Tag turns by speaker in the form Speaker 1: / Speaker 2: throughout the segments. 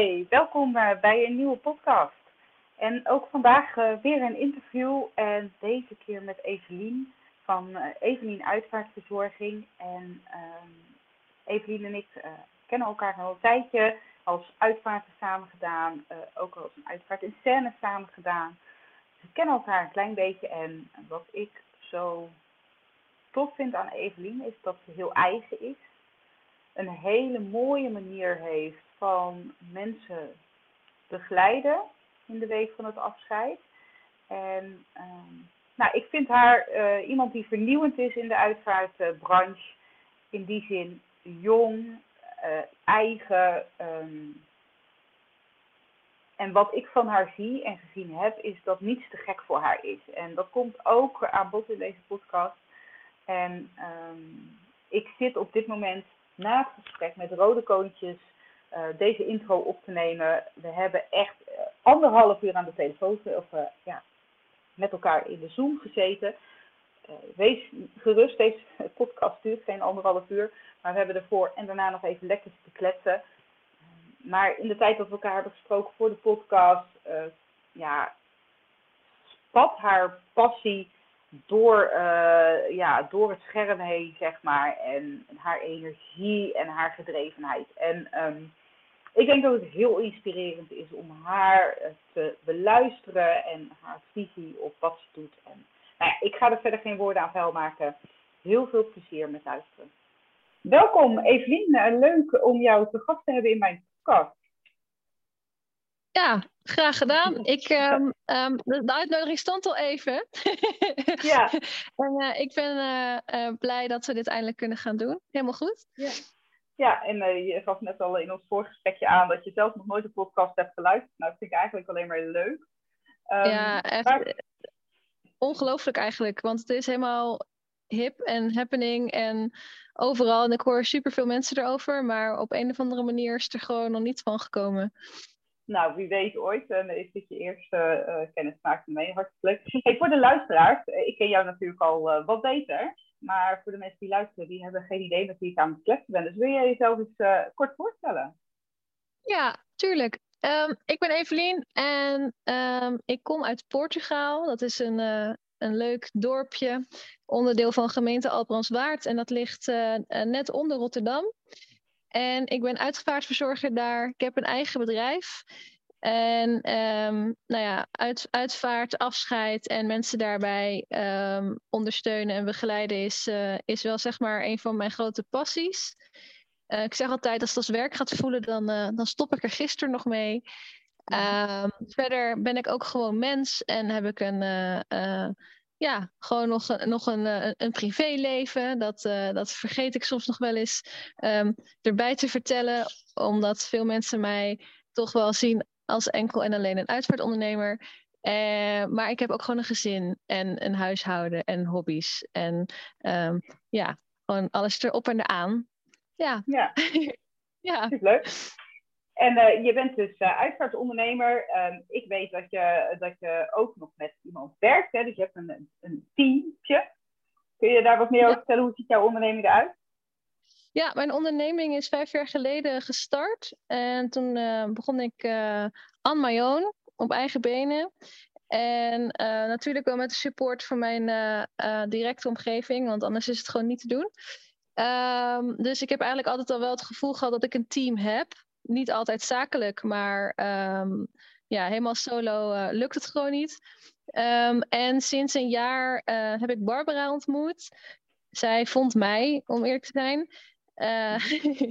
Speaker 1: Hey, welkom eh, bij een nieuwe podcast. En ook vandaag eh, weer een interview en deze keer met Evelien van uh, Evelien Uitvaartverzorging. En ehm, Evelien en ik kennen elkaar al een tijdje, als uitvaarten samen gedaan, ook als een uitvaart in scène samen gedaan. We kennen elkaar een klein beetje en wat ik zo tof vind aan Evelien is dat ze heel eigen is. Een hele mooie manier heeft van mensen begeleiden in de week van het afscheid. En uh, nou, ik vind haar uh, iemand die vernieuwend is in de uitvaartbranche. In die zin jong, uh, eigen. Um, en wat ik van haar zie en gezien heb, is dat niets te gek voor haar is. En dat komt ook aan bod in deze podcast. En um, ik zit op dit moment na het gesprek met Rode Koontjes deze intro op te nemen. We hebben echt uh, anderhalf uur aan de telefoon of uh, ja, met elkaar in de Zoom gezeten. wees gerust, deze podcast duurt geen anderhalf uur. Maar we hebben ervoor en daarna nog even lekker te kletsen. Maar in de tijd dat we elkaar hebben gesproken voor de podcast, ja, spat haar passie door, ja, door het scherm heen, zeg maar. En haar energie en haar gedrevenheid. En um, ik denk dat het heel inspirerend is om haar eh, te beluisteren en haar visie op wat ze doet. En, nou ja, ik ga er verder geen woorden aan vuil maken. Heel veel plezier met luisteren. Welkom Evelien, eh, leuk om jou te gast te hebben in mijn podcast.
Speaker 2: Ja, graag gedaan. Ik, um, um, de uitnodiging stond al even. ja. en uh, ik ben uh, uh, blij dat we dit eindelijk kunnen gaan doen. Helemaal goed.
Speaker 1: Ja. Ja, en uh, je gaf net al in ons voorgesprekje aan dat je zelf nog nooit een podcast hebt geluisterd. Nou, dat vind ik eigenlijk alleen maar leuk.
Speaker 2: Um, ja, echt maar... ongelooflijk eigenlijk. Want het is helemaal hip en happening en overal. En ik hoor superveel mensen erover. Maar op een of andere manier is er gewoon nog niet van gekomen.
Speaker 1: Nou, wie weet ooit. En is dit je eerste uh, kennismaking mee. Hartelijk leuk. Hey, voor de luisteraars, eh, ik ken jou natuurlijk al uh, wat beter. Maar voor de mensen die luisteren, die hebben geen idee met wie ik aan het kletsen ben. Dus wil jij jezelf eens uh, kort voorstellen?
Speaker 2: Ja, tuurlijk. Um, ik ben Evelien en um, ik kom uit Portugal. Dat is een, uh, een leuk dorpje, onderdeel van gemeente Albranswaard. En dat ligt uh, net onder Rotterdam. En ik ben uitvaartverzorger daar. Ik heb een eigen bedrijf. En um, nou ja, uit, uitvaart, afscheid en mensen daarbij um, ondersteunen en begeleiden is, uh, is wel zeg maar een van mijn grote passies. Uh, ik zeg altijd, als het als werk gaat voelen, dan, uh, dan stop ik er gisteren nog mee. Um, verder ben ik ook gewoon mens en heb ik een, ja, gewoon nog, nog een, een privéleven. Dat, dat vergeet ik soms nog wel eens erbij te vertellen, omdat veel mensen mij toch wel zien als enkel en alleen een uitvaartondernemer. Uh, maar ik heb ook gewoon een gezin en een huishouden en hobby's. En um, ja, gewoon alles erop en eraan. Ja.
Speaker 1: Ja, ja. leuk. En uh, je bent dus uh, uitvaartondernemer. Um, ik weet dat je, dat je ook nog met iemand werkt. Hè? Dus je hebt een, een teamje. Kun je daar wat meer over vertellen? Hoe ziet jouw onderneming eruit?
Speaker 2: Ja, mijn onderneming is vijf jaar geleden gestart. En toen uh, begon ik uh, on my own, op eigen benen. En uh, natuurlijk wel met de support van mijn directe omgeving, want anders is het gewoon niet te doen. Um, dus ik heb eigenlijk altijd al wel het gevoel gehad dat ik een team heb. Niet altijd zakelijk, maar um, ja, helemaal solo lukt het gewoon niet. Um, en sinds een jaar heb ik Barbara ontmoet. Zij vond mij, om eerlijk te zijn. Uh,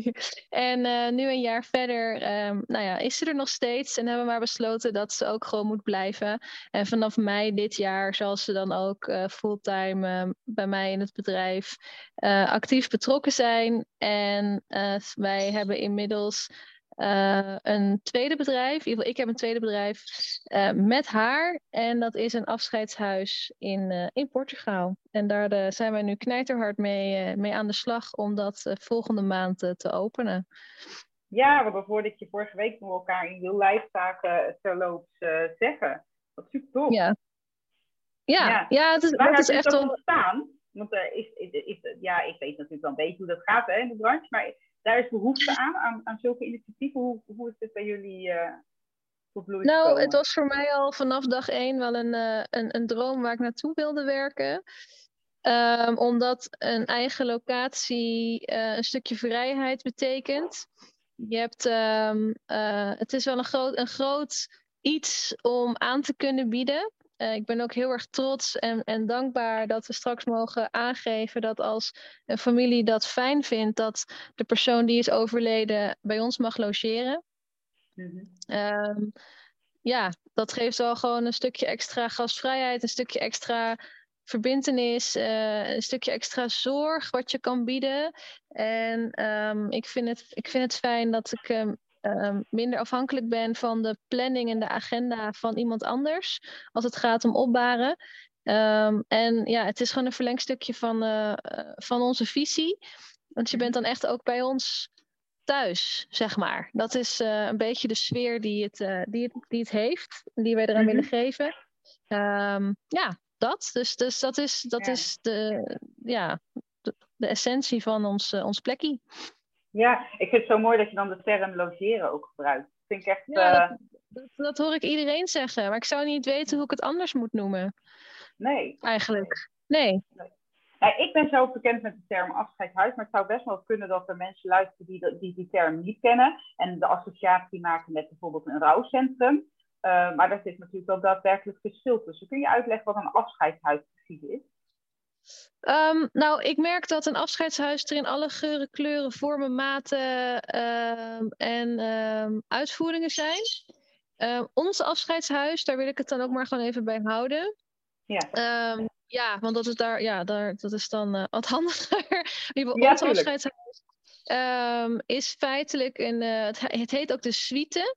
Speaker 2: en uh, nu een jaar verder um, nou ja, is ze er nog steeds en hebben we maar besloten dat ze ook gewoon moet blijven. En vanaf mei dit jaar zal ze dan ook uh, fulltime uh, bij mij in het bedrijf actief betrokken zijn. En wij hebben inmiddels uh, een tweede bedrijf. In ieder geval, ik heb een tweede bedrijf uh, met haar. En dat is een afscheidshuis in, uh, in Portugal. En daar zijn wij nu knijterhard mee, mee aan de slag om dat volgende maand te openen.
Speaker 1: Ja, want dat hoorde ik je vorige week met elkaar in je lijftaken terloops zeggen. Dat is super tof.
Speaker 2: Ja, ja, ja. ja het is,
Speaker 1: Waar
Speaker 2: het is echt
Speaker 1: ontstaan? Want is, is, is, ja, ik weet natuurlijk wel een beetje hoe dat gaat hè, in de branche. Maar daar is behoefte aan, aan, aan zulke initiatieven. Hoe, hoe is dit bij jullie uh, tot bloei
Speaker 2: Nou,
Speaker 1: gekomen?
Speaker 2: het was voor mij al vanaf dag één wel een, uh, een, een droom waar ik naartoe wilde werken. Um, omdat een eigen locatie uh, een stukje vrijheid betekent. Je hebt, um, het is wel een groot, een groot iets om aan te kunnen bieden. Uh, ik ben ook heel erg trots en, en dankbaar dat we straks mogen aangeven dat als een familie dat fijn vindt, dat de persoon die is overleden bij ons mag logeren. Mm-hmm. Um, ja, dat geeft wel gewoon een stukje extra gastvrijheid, een stukje extra verbintenis, uh, een stukje extra zorg wat je kan bieden. En um, ik, vind het, ik vind het fijn dat ik um, um, minder afhankelijk ben van de planning en de agenda van iemand anders als het gaat om opbaren. Um, en ja, het is gewoon een verlengstukje van, uh, van onze visie. Want je bent dan echt ook bij ons thuis, zeg maar. Dat is uh, een beetje de sfeer die het, uh, die het, die het heeft, die wij eraan willen geven. Um, ja, dat. Dus, dus dat is, dat ja. is de, ja, de, de essentie van ons, ons plekje.
Speaker 1: Ja, ik vind het zo mooi dat je dan de term logeren ook gebruikt. Dat vind ik echt...
Speaker 2: Ja, uh... dat, dat, hoor ik iedereen zeggen. Maar ik zou niet weten hoe ik het anders moet noemen.
Speaker 1: Nee.
Speaker 2: Eigenlijk. Nee.
Speaker 1: nee. Nou, ik ben zelf bekend met de term afscheidshuis, maar het zou best wel kunnen dat er mensen luisteren die die, die term niet kennen en de associatie maken met bijvoorbeeld een rouwcentrum. Uh, maar daar zit natuurlijk wel daadwerkelijk verschil tussen. Kun je uitleggen wat een afscheidshuis precies is?
Speaker 2: Um, nou, ik merk dat een afscheidshuis er in alle geuren, kleuren, vormen, maten uh, en uh, uitvoeringen zijn. ons afscheidshuis, daar wil ik het dan ook maar gewoon even bij houden.
Speaker 1: Ja.
Speaker 2: Ehm, ja, want dat is daar, ja, daar, dat is dan uh, wat handiger. ja, ons afscheidshuis is feitelijk een, het, het heet ook de suite.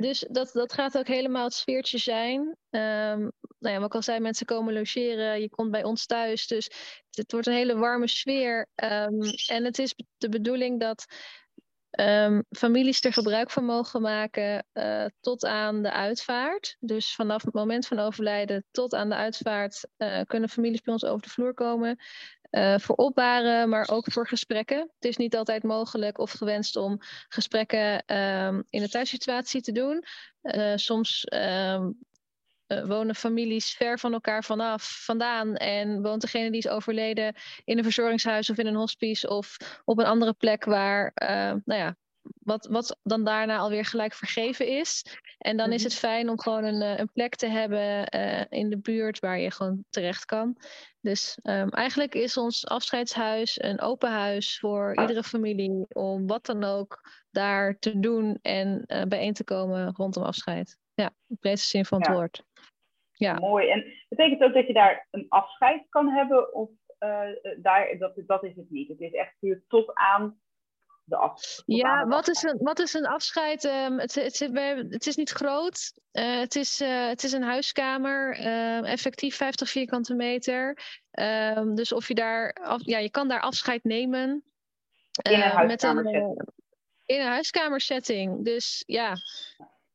Speaker 2: Dus dat, dat gaat ook helemaal het sfeertje zijn. Um, nou ja, wat ik al zei, mensen komen logeren. Je komt bij ons thuis. Dus het wordt een hele warme sfeer. Um, en het is de bedoeling dat um, families er gebruik van mogen maken uh, tot aan de uitvaart. Dus vanaf het moment van overlijden tot aan de uitvaart uh, kunnen families bij ons over de vloer komen. Uh, voor opbaren, maar ook voor gesprekken. Het is niet altijd mogelijk of gewenst om gesprekken um, in een thuissituatie te doen. Uh, soms um, uh, wonen families ver van elkaar vanaf, vandaan en woont degene die is overleden in een verzorgingshuis of in een hospice of op een andere plek waar, nou ja, wat, wat dan daarna alweer gelijk vergeven is. En dan is het fijn om gewoon een, een plek te hebben uh, in de buurt waar je gewoon terecht kan. Dus um, eigenlijk is ons afscheidshuis een open huis voor iedere familie om wat dan ook daar te doen en uh, bijeen te komen rondom afscheid. Ja, in breedste zin van het
Speaker 1: ja.
Speaker 2: woord. Ja.
Speaker 1: Mooi. En betekent ook dat je daar een afscheid kan hebben of uh, daar, dat, dat is het niet? Het is echt puur tot aan de af.
Speaker 2: Ja, wat is, een, wat is een afscheid? Um, het, het, het, het, is niet groot. Uh, het, is, uh, het is een huiskamer, uh, effectief 50 vierkante meter. Um, dus of je daar, af, ja, je kan daar afscheid nemen.
Speaker 1: In een met een,
Speaker 2: in een huiskamersetting. Dus ja,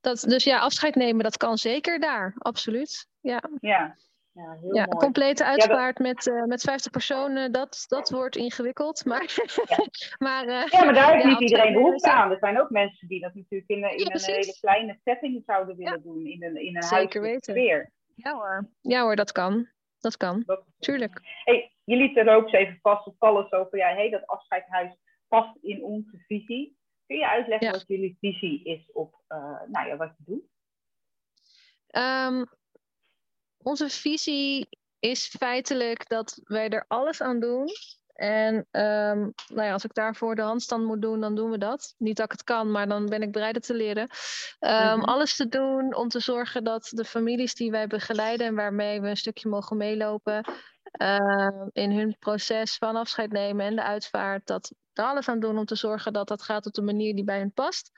Speaker 2: dat, dus ja, afscheid nemen, dat kan zeker daar, absoluut. Ja.
Speaker 1: Ja, ja, heel
Speaker 2: ja,
Speaker 1: mooi.
Speaker 2: complete uitvaart ja, dat... met, uh, met 50 personen, dat, dat wordt ingewikkeld. Maar, ja. maar, uh,
Speaker 1: ja, maar daar heeft niet iedereen behoefte aan. Er zijn ook mensen die dat natuurlijk in, in een hele kleine setting zouden willen doen. In een, in een
Speaker 2: Zeker weten.
Speaker 1: sfeer.
Speaker 2: Ja hoor. ja hoor, dat kan. Dat kan, dat... tuurlijk.
Speaker 1: Hey, jullie terloops even vast op alles over, ja, hey, dat afscheidhuis past in onze visie. Kun je uitleggen wat jullie visie is op uh, nou ja, wat je doet?
Speaker 2: Um, onze visie is feitelijk dat wij er alles aan doen En um, nou ja, als ik daarvoor de handstand moet doen, dan doen we dat. Niet dat ik het kan, maar dan ben ik bereid het te leren. Um, Alles te doen om te zorgen dat de families die wij begeleiden en waarmee we een stukje mogen meelopen, uh, in hun proces van afscheid nemen en de uitvaart, dat er alles aan doen om te zorgen dat dat gaat op de manier die bij hen past.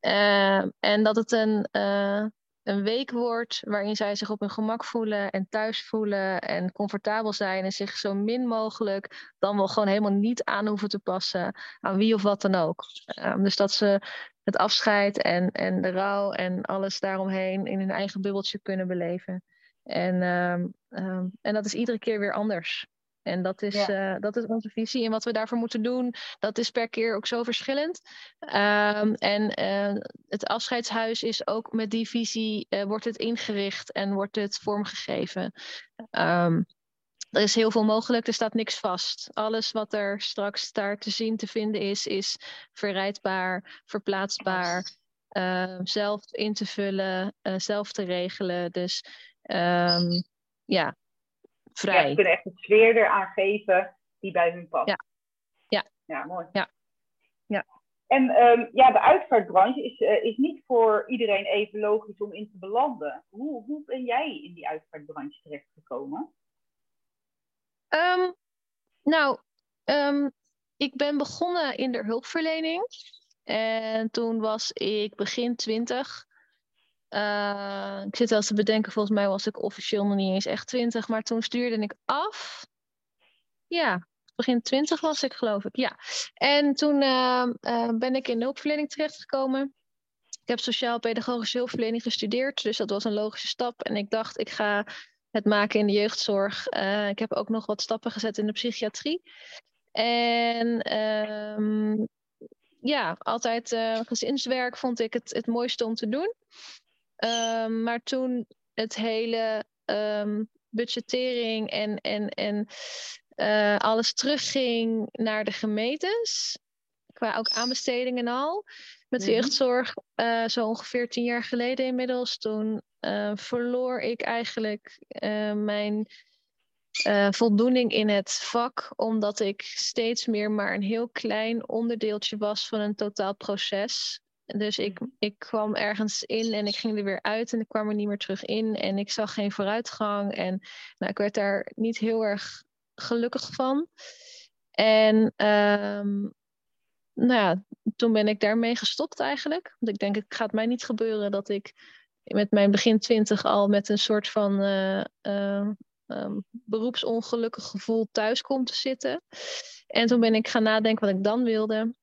Speaker 2: Uh, en dat het een, uh, een week wordt waarin zij zich op hun gemak voelen en thuis voelen en comfortabel zijn en zich zo min mogelijk dan wel gewoon helemaal niet aan hoeven te passen aan wie of wat dan ook. Um, dus dat ze het afscheid en, en de rouw en alles daaromheen in hun eigen bubbeltje kunnen beleven. En, um, um, en dat is iedere keer weer anders. En dat is, ja. uh, dat is onze visie. En wat we daarvoor moeten doen, dat is per keer ook zo verschillend. Um, en uh, het afscheidshuis is ook met die visie, uh, wordt het ingericht en wordt het vormgegeven. Um, er is heel veel mogelijk, er staat niks vast. Alles wat er straks daar te zien, te vinden is, is verrijdbaar, verplaatsbaar, uh, zelf in te vullen, zelf te regelen. Dus um, ja, vrij.
Speaker 1: Ja, ze kunnen echt een sfeer eraan geven die bij hun past.
Speaker 2: Ja, ja.
Speaker 1: ja mooi.
Speaker 2: Ja. ja.
Speaker 1: En um, ja, de uitvaartbranche is, uh, is niet voor iedereen even logisch om in te belanden. Hoe, hoe ben jij in die uitvaartbranche terechtgekomen?
Speaker 2: Um, nou, um, ik ben begonnen in de hulpverlening. En toen was ik begin twintig. Uh, ik zit wel eens te bedenken, volgens mij was ik officieel nog niet eens echt twintig. Maar toen stuurde ik af. Ja, begin twintig was ik geloof ik, ja. En toen uh, uh, ben ik in de hulpverlening terechtgekomen. Ik heb sociaal-pedagogische hulpverlening gestudeerd. Dus dat was een logische stap. En ik dacht, ik ga het maken in de jeugdzorg. Ik heb ook nog wat stappen gezet in de psychiatrie. En um, ja, altijd gezinswerk vond ik het, het mooiste om te doen. Um, maar toen het hele um, budgettering en, en, en uh, alles terugging naar de gemeentes, qua ook aanbestedingen en al, met de jeugdzorg, uh, zo ongeveer tien jaar geleden inmiddels, toen uh, verloor ik eigenlijk mijn uh, voldoening in het vak, omdat ik steeds meer maar een heel klein onderdeeltje was van een totaal proces. Dus ik, ik kwam ergens in en ik ging er weer uit en ik kwam er niet meer terug in en ik zag geen vooruitgang en nou, ik werd daar niet heel erg gelukkig van. En um, nou ja, toen ben ik daarmee gestopt eigenlijk. Want ik denk, het gaat mij niet gebeuren dat ik met mijn begin twintig al met een soort van uh, uh, um, beroepsongelukkig gevoel thuis kom te zitten. En toen ben ik gaan nadenken wat ik dan wilde.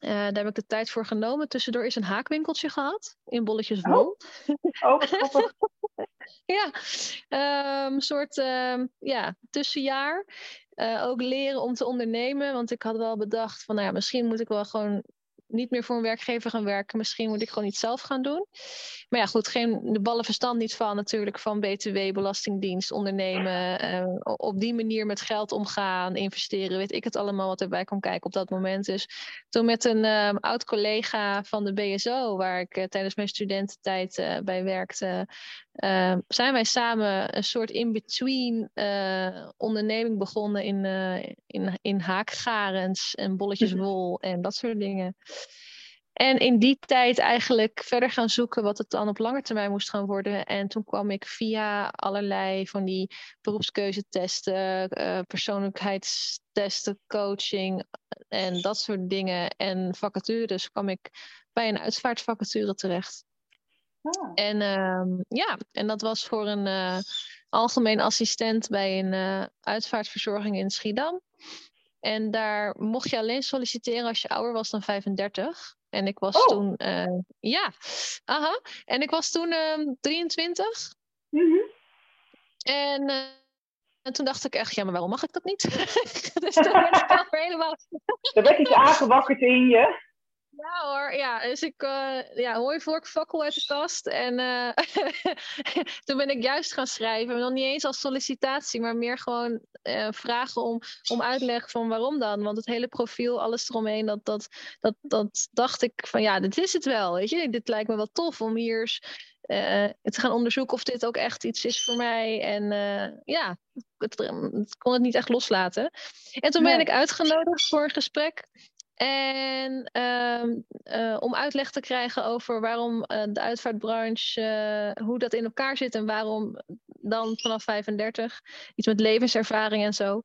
Speaker 2: Uh, daar heb ik de tijd voor genomen. Tussendoor is een haakwinkeltje gehad in Bolletjes Wol.
Speaker 1: Oh, oh
Speaker 2: ja, een um, soort um, ja, tussenjaar. Uh, ook leren om te ondernemen. Want ik had wel bedacht van, nou ja, misschien moet ik wel gewoon niet meer voor een werkgever gaan werken. Misschien moet ik gewoon iets zelf gaan doen. Maar ja, goed, geen, de ballen verstand niet van natuurlijk van BTW, Belastingdienst, ondernemen. Uh, op die manier met geld omgaan, investeren, weet ik het allemaal wat erbij kon kijken op dat moment. Dus toen met een um, oud collega van de BSO, waar ik uh, tijdens mijn studententijd bij werkte, uh, zijn wij samen een soort in-between uh, onderneming begonnen in, uh, in, in haakgarens en bolletjes wol en dat soort dingen. En in die tijd eigenlijk verder gaan zoeken wat het dan op lange termijn moest gaan worden. En toen kwam ik via allerlei van die beroepskeuzetesten, persoonlijkheidstesten, coaching en dat soort dingen en vacatures kwam ik bij een uitvaartvacature terecht.
Speaker 1: Oh.
Speaker 2: En uh, ja, en dat was voor een uh, algemeen assistent bij een uh, uitvaartverzorging in Schiedam. En daar mocht je alleen solliciteren als je ouder was dan 35. En ik was
Speaker 1: oh.
Speaker 2: toen, uh, ja, aha. En ik was toen 23.
Speaker 1: Mm -hmm.
Speaker 2: En, en toen dacht ik echt, ja, maar waarom mag ik dat niet? dus toen werd ik helemaal...
Speaker 1: er werd iets aangewakkerd in je.
Speaker 2: Ja hoor, ja. Dus ik, uh, ja, hooi vork, fakkel uit de kast. En uh, toen ben ik juist gaan schrijven. Nog niet eens als sollicitatie, maar meer gewoon uh, vragen om, om uitleg van waarom dan. Want het hele profiel, alles eromheen, dat, dat, dat, dat dacht ik van ja, dit is het wel. Weet je, dit lijkt me wel tof om hier te gaan onderzoeken of dit ook echt iets is voor mij. En ja, het, kon het niet echt loslaten. En toen ben ik uitgenodigd voor een gesprek. En ehm, om uitleg te krijgen over waarom de uitvaartbranche, hoe dat in elkaar zit en waarom dan vanaf 35, iets met levenservaring en zo.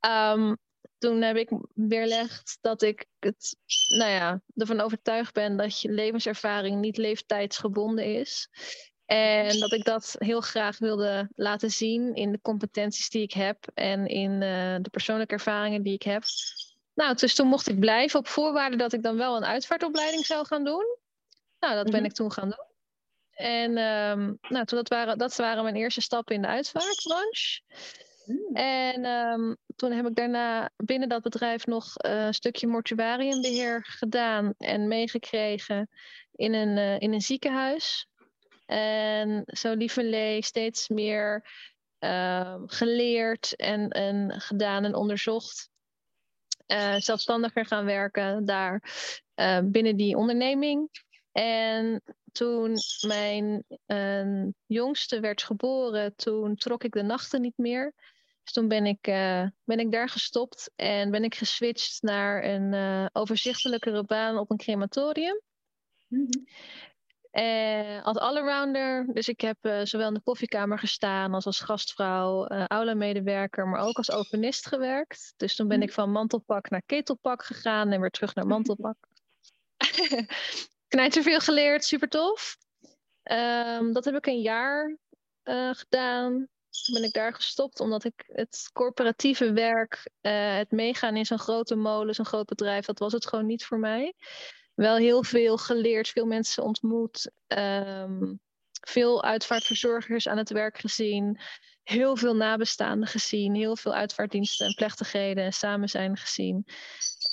Speaker 2: Ehm, toen heb ik weerlegd dat ik het, nou ja, ervan overtuigd ben dat je levenservaring niet leeftijdsgebonden is. En dat ik dat heel graag wilde laten zien in de competenties die ik heb en in de persoonlijke ervaringen die ik heb. Nou, dus toen mocht ik blijven op voorwaarde dat ik dan wel een uitvaartopleiding zou gaan doen. Nou, dat ben mhm. ik toen gaan doen. En um, nou, toen dat, waren, dat waren mijn eerste stappen in de uitvaartbranche. Hmm. En um, toen heb ik daarna binnen dat bedrijf nog uh, een stukje mortuariumbeheer gedaan en meegekregen in een, uh, in een ziekenhuis. En zo lief en lee steeds meer uh, geleerd en, en gedaan en onderzocht. Uh, zelfstandiger gaan werken daar binnen die onderneming. En toen mijn uh, jongste werd geboren, toen trok ik de nachten niet meer. Dus toen ben ik, uh, ben ik daar gestopt en ben ik geswitcht naar een uh, overzichtelijkere baan op een crematorium. -hmm. Als allrounder, dus ik heb zowel in de koffiekamer gestaan als als gastvrouw, aula-medewerker, maar ook als openist gewerkt. Dus toen ben ik van mantelpak naar ketelpak gegaan en weer terug naar mantelpak. veel geleerd, super tof. Um, dat heb ik een jaar uh, gedaan. Toen ben ik daar gestopt omdat ik het corporatieve werk, uh, het meegaan in zo'n grote molen, zo'n groot bedrijf, dat was het gewoon niet voor mij. Wel heel veel geleerd, veel mensen ontmoet, um, veel uitvaartverzorgers aan het werk gezien, heel veel nabestaanden gezien, heel veel uitvaartdiensten en plechtigheden en samen zijn gezien.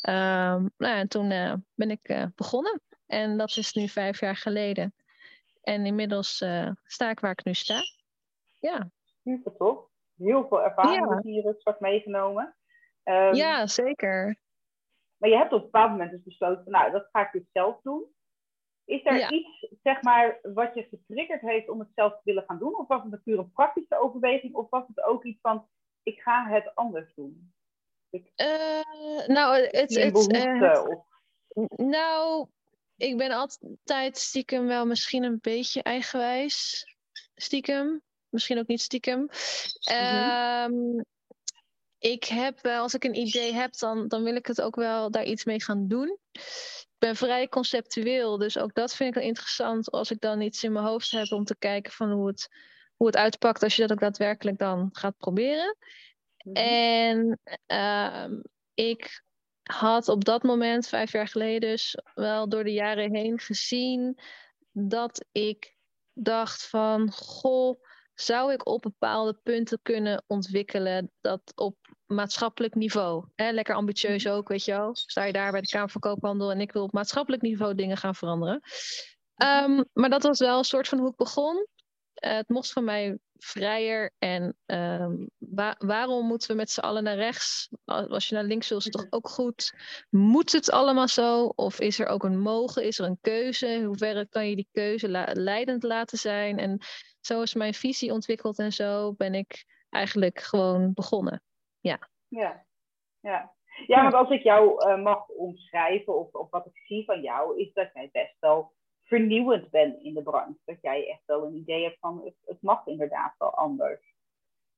Speaker 2: Um, nou, en toen uh, ben ik uh, begonnen. En dat is nu vijf jaar geleden. En inmiddels uh, sta ik waar ik nu sta. Ja.
Speaker 1: Super tof. Heel veel ervaring ja. hier straks meegenomen.
Speaker 2: Um, ja, zeker.
Speaker 1: Maar je hebt op een bepaald moment dus besloten, nou, dat ga ik dus zelf doen. Is er iets, zeg maar, wat je getriggerd heeft om het zelf te willen gaan doen? Of was het natuurlijk een praktische overweging? Of was het ook iets van, ik ga het anders doen?
Speaker 2: Ik, uh, nou, het... het, uh, of... Nou, ik ben altijd stiekem wel misschien een beetje eigenwijs. Stiekem. Misschien ook niet stiekem. Mm ik heb wel, als ik een idee heb, dan, dan wil ik het ook wel daar iets mee gaan doen. Ik ben vrij conceptueel, dus ook dat vind ik wel interessant als ik dan iets in mijn hoofd heb om te kijken van hoe het, hoe het uitpakt als je dat ook daadwerkelijk dan gaat proberen. Mhm. En uh, ik had op dat moment, vijf jaar geleden dus, wel door de jaren heen gezien dat ik dacht van, goh, zou ik op bepaalde punten kunnen ontwikkelen dat op maatschappelijk niveau, hè, lekker ambitieus ook, weet je wel, sta je daar bij de Kamer van Koophandel en ik wil op maatschappelijk niveau dingen gaan veranderen. Um, maar dat was wel een soort van hoe ik begon. Uh, het mocht van mij vrijer. En um, waarom moeten we met z'n allen naar rechts? Als je naar links wil, is het toch ook goed? Moet het allemaal zo? Of is er ook een mogen? Is er een keuze? In hoeverre kan je die keuze leidend laten zijn? En zo is mijn visie ontwikkeld en zo ben ik eigenlijk gewoon begonnen. Ja.
Speaker 1: Ja, ja. ja want als ik jou uh, mag omschrijven of, of wat ik zie van jou, is dat jij best wel vernieuwend bent in de branche. Dat jij echt wel een idee hebt van het, het mag inderdaad wel anders.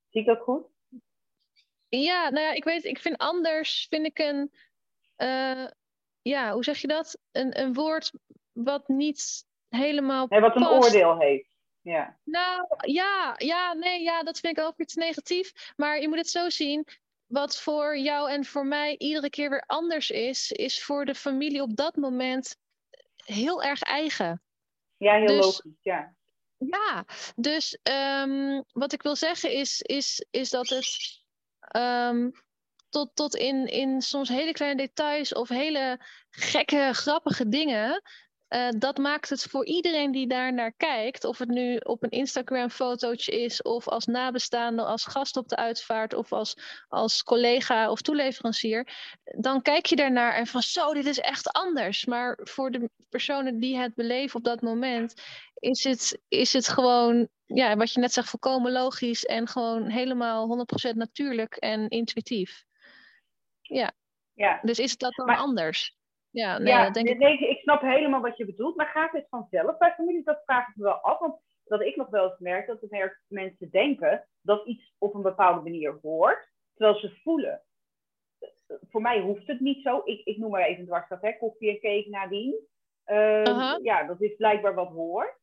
Speaker 1: Zie ik dat goed?
Speaker 2: Ja, nou ja, ik weet, ik vind anders, vind ik een, uh, ja, hoe zeg je dat? Een, een woord wat niet helemaal.
Speaker 1: Nee, wat een oordeel heeft. Ja.
Speaker 2: Nou, ja, ja, nee, ja, dat vind ik ook iets negatief. Maar je moet het zo zien. Wat voor jou en voor mij iedere keer weer anders is, is voor de familie op dat moment heel erg eigen.
Speaker 1: Ja, heel dus, logisch, ja.
Speaker 2: Ja, dus um, wat ik wil zeggen is, is, is dat het um, tot, tot in, in soms hele kleine details of hele gekke, grappige dingen uh, dat maakt het voor iedereen die daar naar kijkt, of het nu op een Instagram-fotootje is, of als nabestaande, als gast op de uitvaart, of als, als collega of toeleverancier, dan kijk je daarnaar en van zo, dit is echt anders. Maar voor de personen die het beleven op dat moment, is het, is het gewoon, ja, wat je net zegt, volkomen logisch en gewoon helemaal 100% natuurlijk en intuïtief. Ja. ja. Dus is dat dan anders?
Speaker 1: Ja, nee, ja, denk ik... nee, ik snap helemaal wat je bedoelt, maar gaat het vanzelf bij familie? Dat vraag ik me wel af, want dat ik nog wel eens merk dat er mensen denken dat iets op een bepaalde manier hoort, terwijl ze voelen. Voor mij hoeft het niet zo. Ik, ik noem maar even dwarsstad, hè, koffie en cake nadien. Uh, Ja, dat is blijkbaar wat hoort.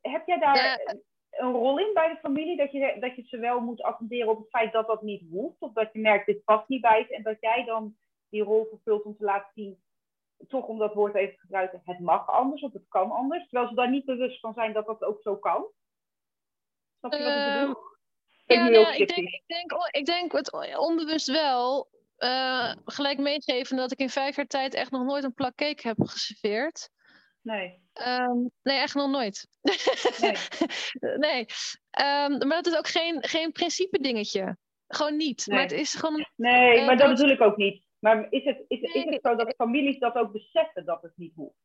Speaker 1: Heb jij daar een rol in bij de familie? Dat je, dat je ze wel moet attenderen op het feit dat dat niet hoeft? Of dat je merkt, dit past niet bij je en dat jij dan die rol vervult om te laten zien, toch om dat woord even te gebruiken, het mag anders of het kan anders. Terwijl ze daar niet bewust van zijn dat dat ook zo kan. Snap je wat ik bedoel?
Speaker 2: Uh, ja, nou, ik, denk, ik, denk, ik denk het onbewust wel. Uh, gelijk meegeven dat ik in vijf jaar tijd echt nog nooit een plak cake heb geserveerd.
Speaker 1: Nee.
Speaker 2: Um, nee, echt nog nooit. Nee. nee. Um, maar dat is ook geen, geen principe dingetje. Gewoon niet. Nee. Maar het is gewoon.
Speaker 1: Nee, uh, maar dat bedoel ik ook niet. Maar is het, is, is het zo dat families dat ook beseffen dat het niet hoeft?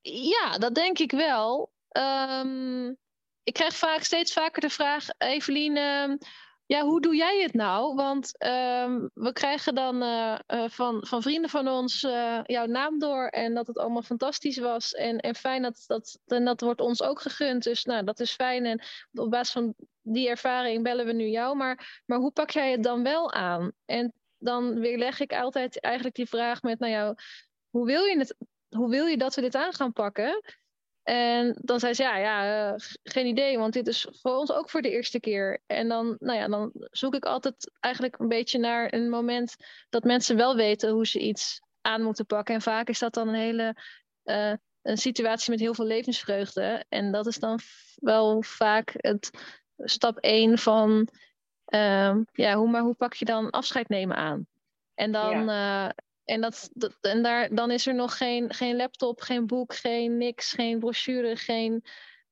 Speaker 2: Ja, dat denk ik wel. Um, ik krijg vaak steeds vaker de vraag, Evelien, um, ja, hoe doe jij het nou? Want um, we krijgen dan uh, uh, van, van vrienden van ons uh, jouw naam door en dat het allemaal fantastisch was. En, en fijn dat dat, en dat wordt ons ook gegund. Dus nou, dat is fijn. En op basis van die ervaring bellen we nu jou. Maar, maar hoe pak jij het dan wel aan? En dan weerleg ik altijd eigenlijk die vraag met, nou ja, hoe wil je, het, hoe wil je dat we dit aan gaan pakken? En dan zei ze, ja, ja uh, geen idee, want dit is voor ons ook voor de eerste keer. En dan, nou ja, dan zoek ik altijd eigenlijk een beetje naar een moment dat mensen wel weten hoe ze iets aan moeten pakken. En vaak is dat dan een hele uh, een situatie met heel veel levensvreugde. En dat is dan wel vaak het stap 1 van uh, ja, hoe, maar hoe pak je dan afscheid nemen aan? En dan, ja. uh, en dat, dat, en daar, dan is er nog geen, geen laptop, geen boek, geen niks, geen brochure, geen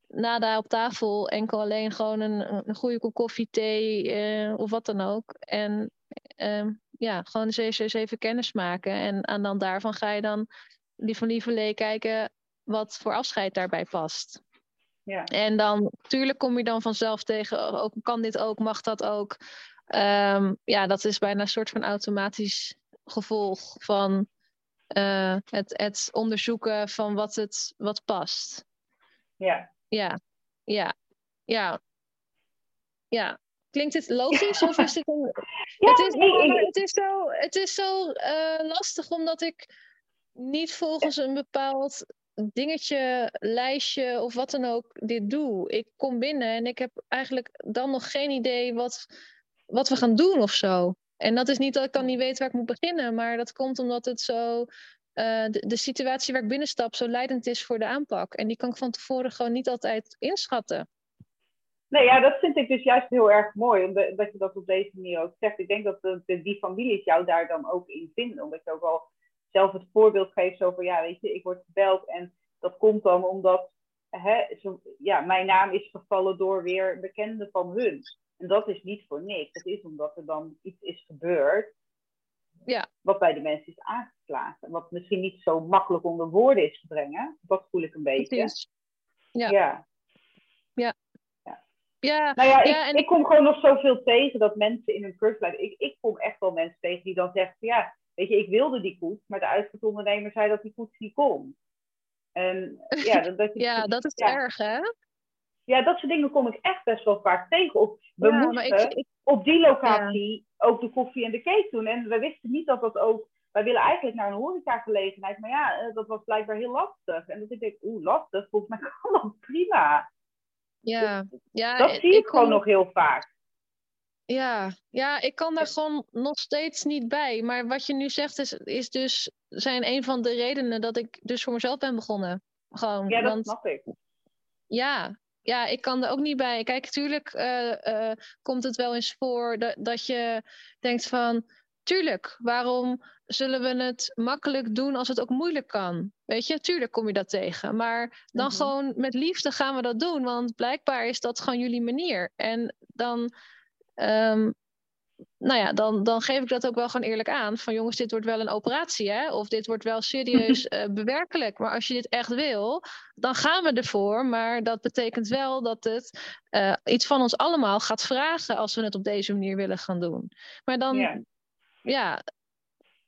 Speaker 2: nada op tafel. Enkel alleen gewoon een, een goede kop koffie, thee uh, of wat dan ook. En uh, ja, gewoon eens, even kennis maken. En, en dan daarvan ga je dan die van lieverlee kijken wat voor afscheid daarbij past. Ja. En dan, natuurlijk kom je dan vanzelf tegen, ook, kan dit ook, mag dat ook. Um, ja, dat is bijna een soort van automatisch gevolg van uh, het, het onderzoeken van wat, het, wat past.
Speaker 1: Ja.
Speaker 2: Ja, ja, ja. Ja. Klinkt dit logisch of is dit een... Ja, het, is, nee, het is zo, het is zo uh, lastig omdat ik niet volgens een bepaald dingetje, lijstje of wat dan ook dit doe. Ik kom binnen en ik heb eigenlijk dan nog geen idee wat, wat we gaan doen of zo. En dat is niet dat ik dan niet weet waar ik moet beginnen, maar dat komt omdat het zo. De, de, situatie waar ik binnenstap zo leidend is voor de aanpak. En die kan ik van tevoren gewoon niet altijd inschatten.
Speaker 1: Nee, ja, dat vind ik dus juist heel erg mooi, omdat je dat op deze manier ook zegt. Ik denk dat de, de, die families jou daar dan ook in vinden, omdat je ook al zelf het voorbeeld geeft zo van, ja, weet je, ik word gebeld en dat komt dan omdat hè, zo, ja, mijn naam is gevallen door weer bekenden van hun. En dat is niet voor niks. Dat is omdat er dan iets is gebeurd
Speaker 2: ja.
Speaker 1: wat bij de mensen is aangeslagen. Wat misschien niet zo makkelijk onder woorden is te brengen. Dat voel ik een beetje.
Speaker 2: Ja.
Speaker 1: ja.
Speaker 2: Ja. Ja.
Speaker 1: Nou ja, ik, en... ik kom gewoon nog zoveel tegen dat mensen in hun cursuslijf... Ik, ik kom echt wel mensen tegen die dan zeggen... Ja, weet je, ik wilde die koets, maar de uitvoerondernemer zei dat die koets niet kon. En, ja, dat, dat,
Speaker 2: ja, dat is erg, hè?
Speaker 1: Ja, dat soort dingen kom ik echt best wel vaak tegen. Of we ja, moesten ik, ik, op die locatie ook de koffie en de cake doen. En we wisten niet dat dat ook... Wij willen eigenlijk naar een horecagelegenheid. Maar ja, eh, dat was blijkbaar heel lastig. En dat ik denk, oeh, lastig. Volgens mij kan dat prima.
Speaker 2: Ja, ja
Speaker 1: dat zie ik, gewoon nog heel vaak.
Speaker 2: Ja, ja, ik kan daar gewoon nog steeds niet bij. Maar wat je nu zegt is, is dus, zijn een van de redenen dat ik dus voor mezelf ben begonnen. Gewoon,
Speaker 1: ja, dat want, snap ik.
Speaker 2: Ja, ja, ik kan er ook niet bij. Kijk, tuurlijk uh, uh, komt het wel eens voor dat, dat je denkt van... Tuurlijk, waarom zullen we het makkelijk doen als het ook moeilijk kan? Weet je, tuurlijk kom je dat tegen. Maar dan
Speaker 1: Mhm.
Speaker 2: gewoon met liefde gaan we dat doen. Want blijkbaar is dat gewoon jullie manier. En dan, ehm, nou ja, dan, dan geef ik dat ook wel gewoon eerlijk aan. Van jongens, dit wordt wel een operatie, hè? Of dit wordt wel serieus eh, bewerkelijk. Maar als je dit echt wil, dan gaan we ervoor. Maar dat betekent wel dat het eh, iets van ons allemaal gaat vragen als we het op deze manier willen gaan doen. Maar dan,
Speaker 1: Ja.
Speaker 2: ja,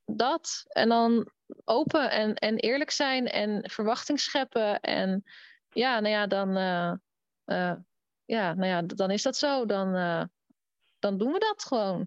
Speaker 2: dat. En dan open en, en eerlijk zijn en verwachting scheppen. En ja, nou ja, dan, eh, ja, nou ja, dan is dat zo. Dan, dan doen we dat gewoon.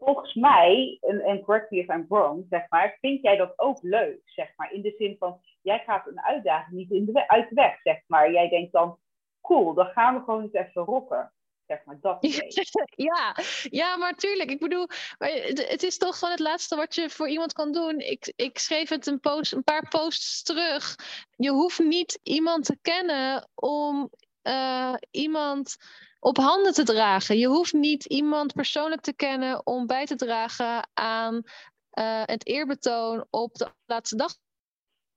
Speaker 1: Volgens mij, en, en correct me if I'm wrong, zeg maar, vind jij dat ook leuk, zeg maar. In de zin van, jij gaat een uitdaging niet in de uit de weg, zeg maar. Jij denkt dan, cool, dan gaan we gewoon eens even rocken. Zeg maar, dat
Speaker 2: ja, ja, maar tuurlijk. Ik bedoel, maar het, is toch gewoon het laatste wat je voor iemand kan doen. Ik, ik schreef het een, post, een paar posts terug. Je hoeft niet iemand te kennen om eh, iemand op handen te dragen. Je hoeft niet iemand persoonlijk te kennen om bij te dragen aan eh, het eerbetoon op de laatste dag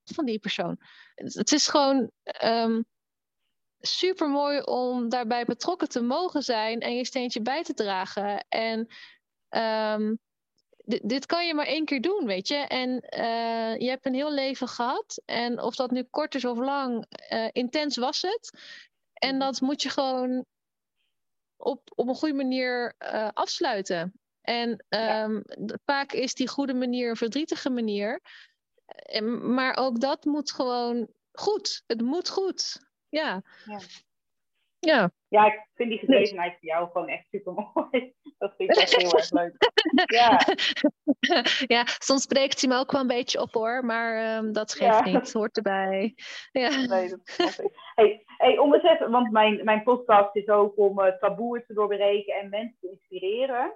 Speaker 2: van die persoon. Het, is gewoon. ehm, super mooi om daarbij betrokken te mogen zijn en je steentje bij te dragen. En ehm, dit, kan je maar één keer doen, weet je. En eh, je hebt een heel leven gehad. En of dat nu kort is of lang, eh, intens was het. En
Speaker 1: Mhm.
Speaker 2: dat moet je gewoon op, op een goede manier eh, afsluiten. En
Speaker 1: Ja.
Speaker 2: d- vaak is die goede manier een verdrietige manier. En, maar ook dat moet gewoon goed. Het moet goed. Ja.
Speaker 1: Ja.
Speaker 2: Ja.
Speaker 1: Ja, ik vind die gedrevenheid voor jou gewoon echt super mooi. Dat vind ik echt heel erg leuk. Ja,
Speaker 2: ja, soms spreekt hij me ook wel een beetje op hoor, maar ehm, dat geeft
Speaker 1: Ja.
Speaker 2: niet, hoort erbij. Ja.
Speaker 1: nee, dat. Hey, hey, om eens even, want mijn, mijn podcast is ook om uh, taboe te doorbreken en mensen te inspireren.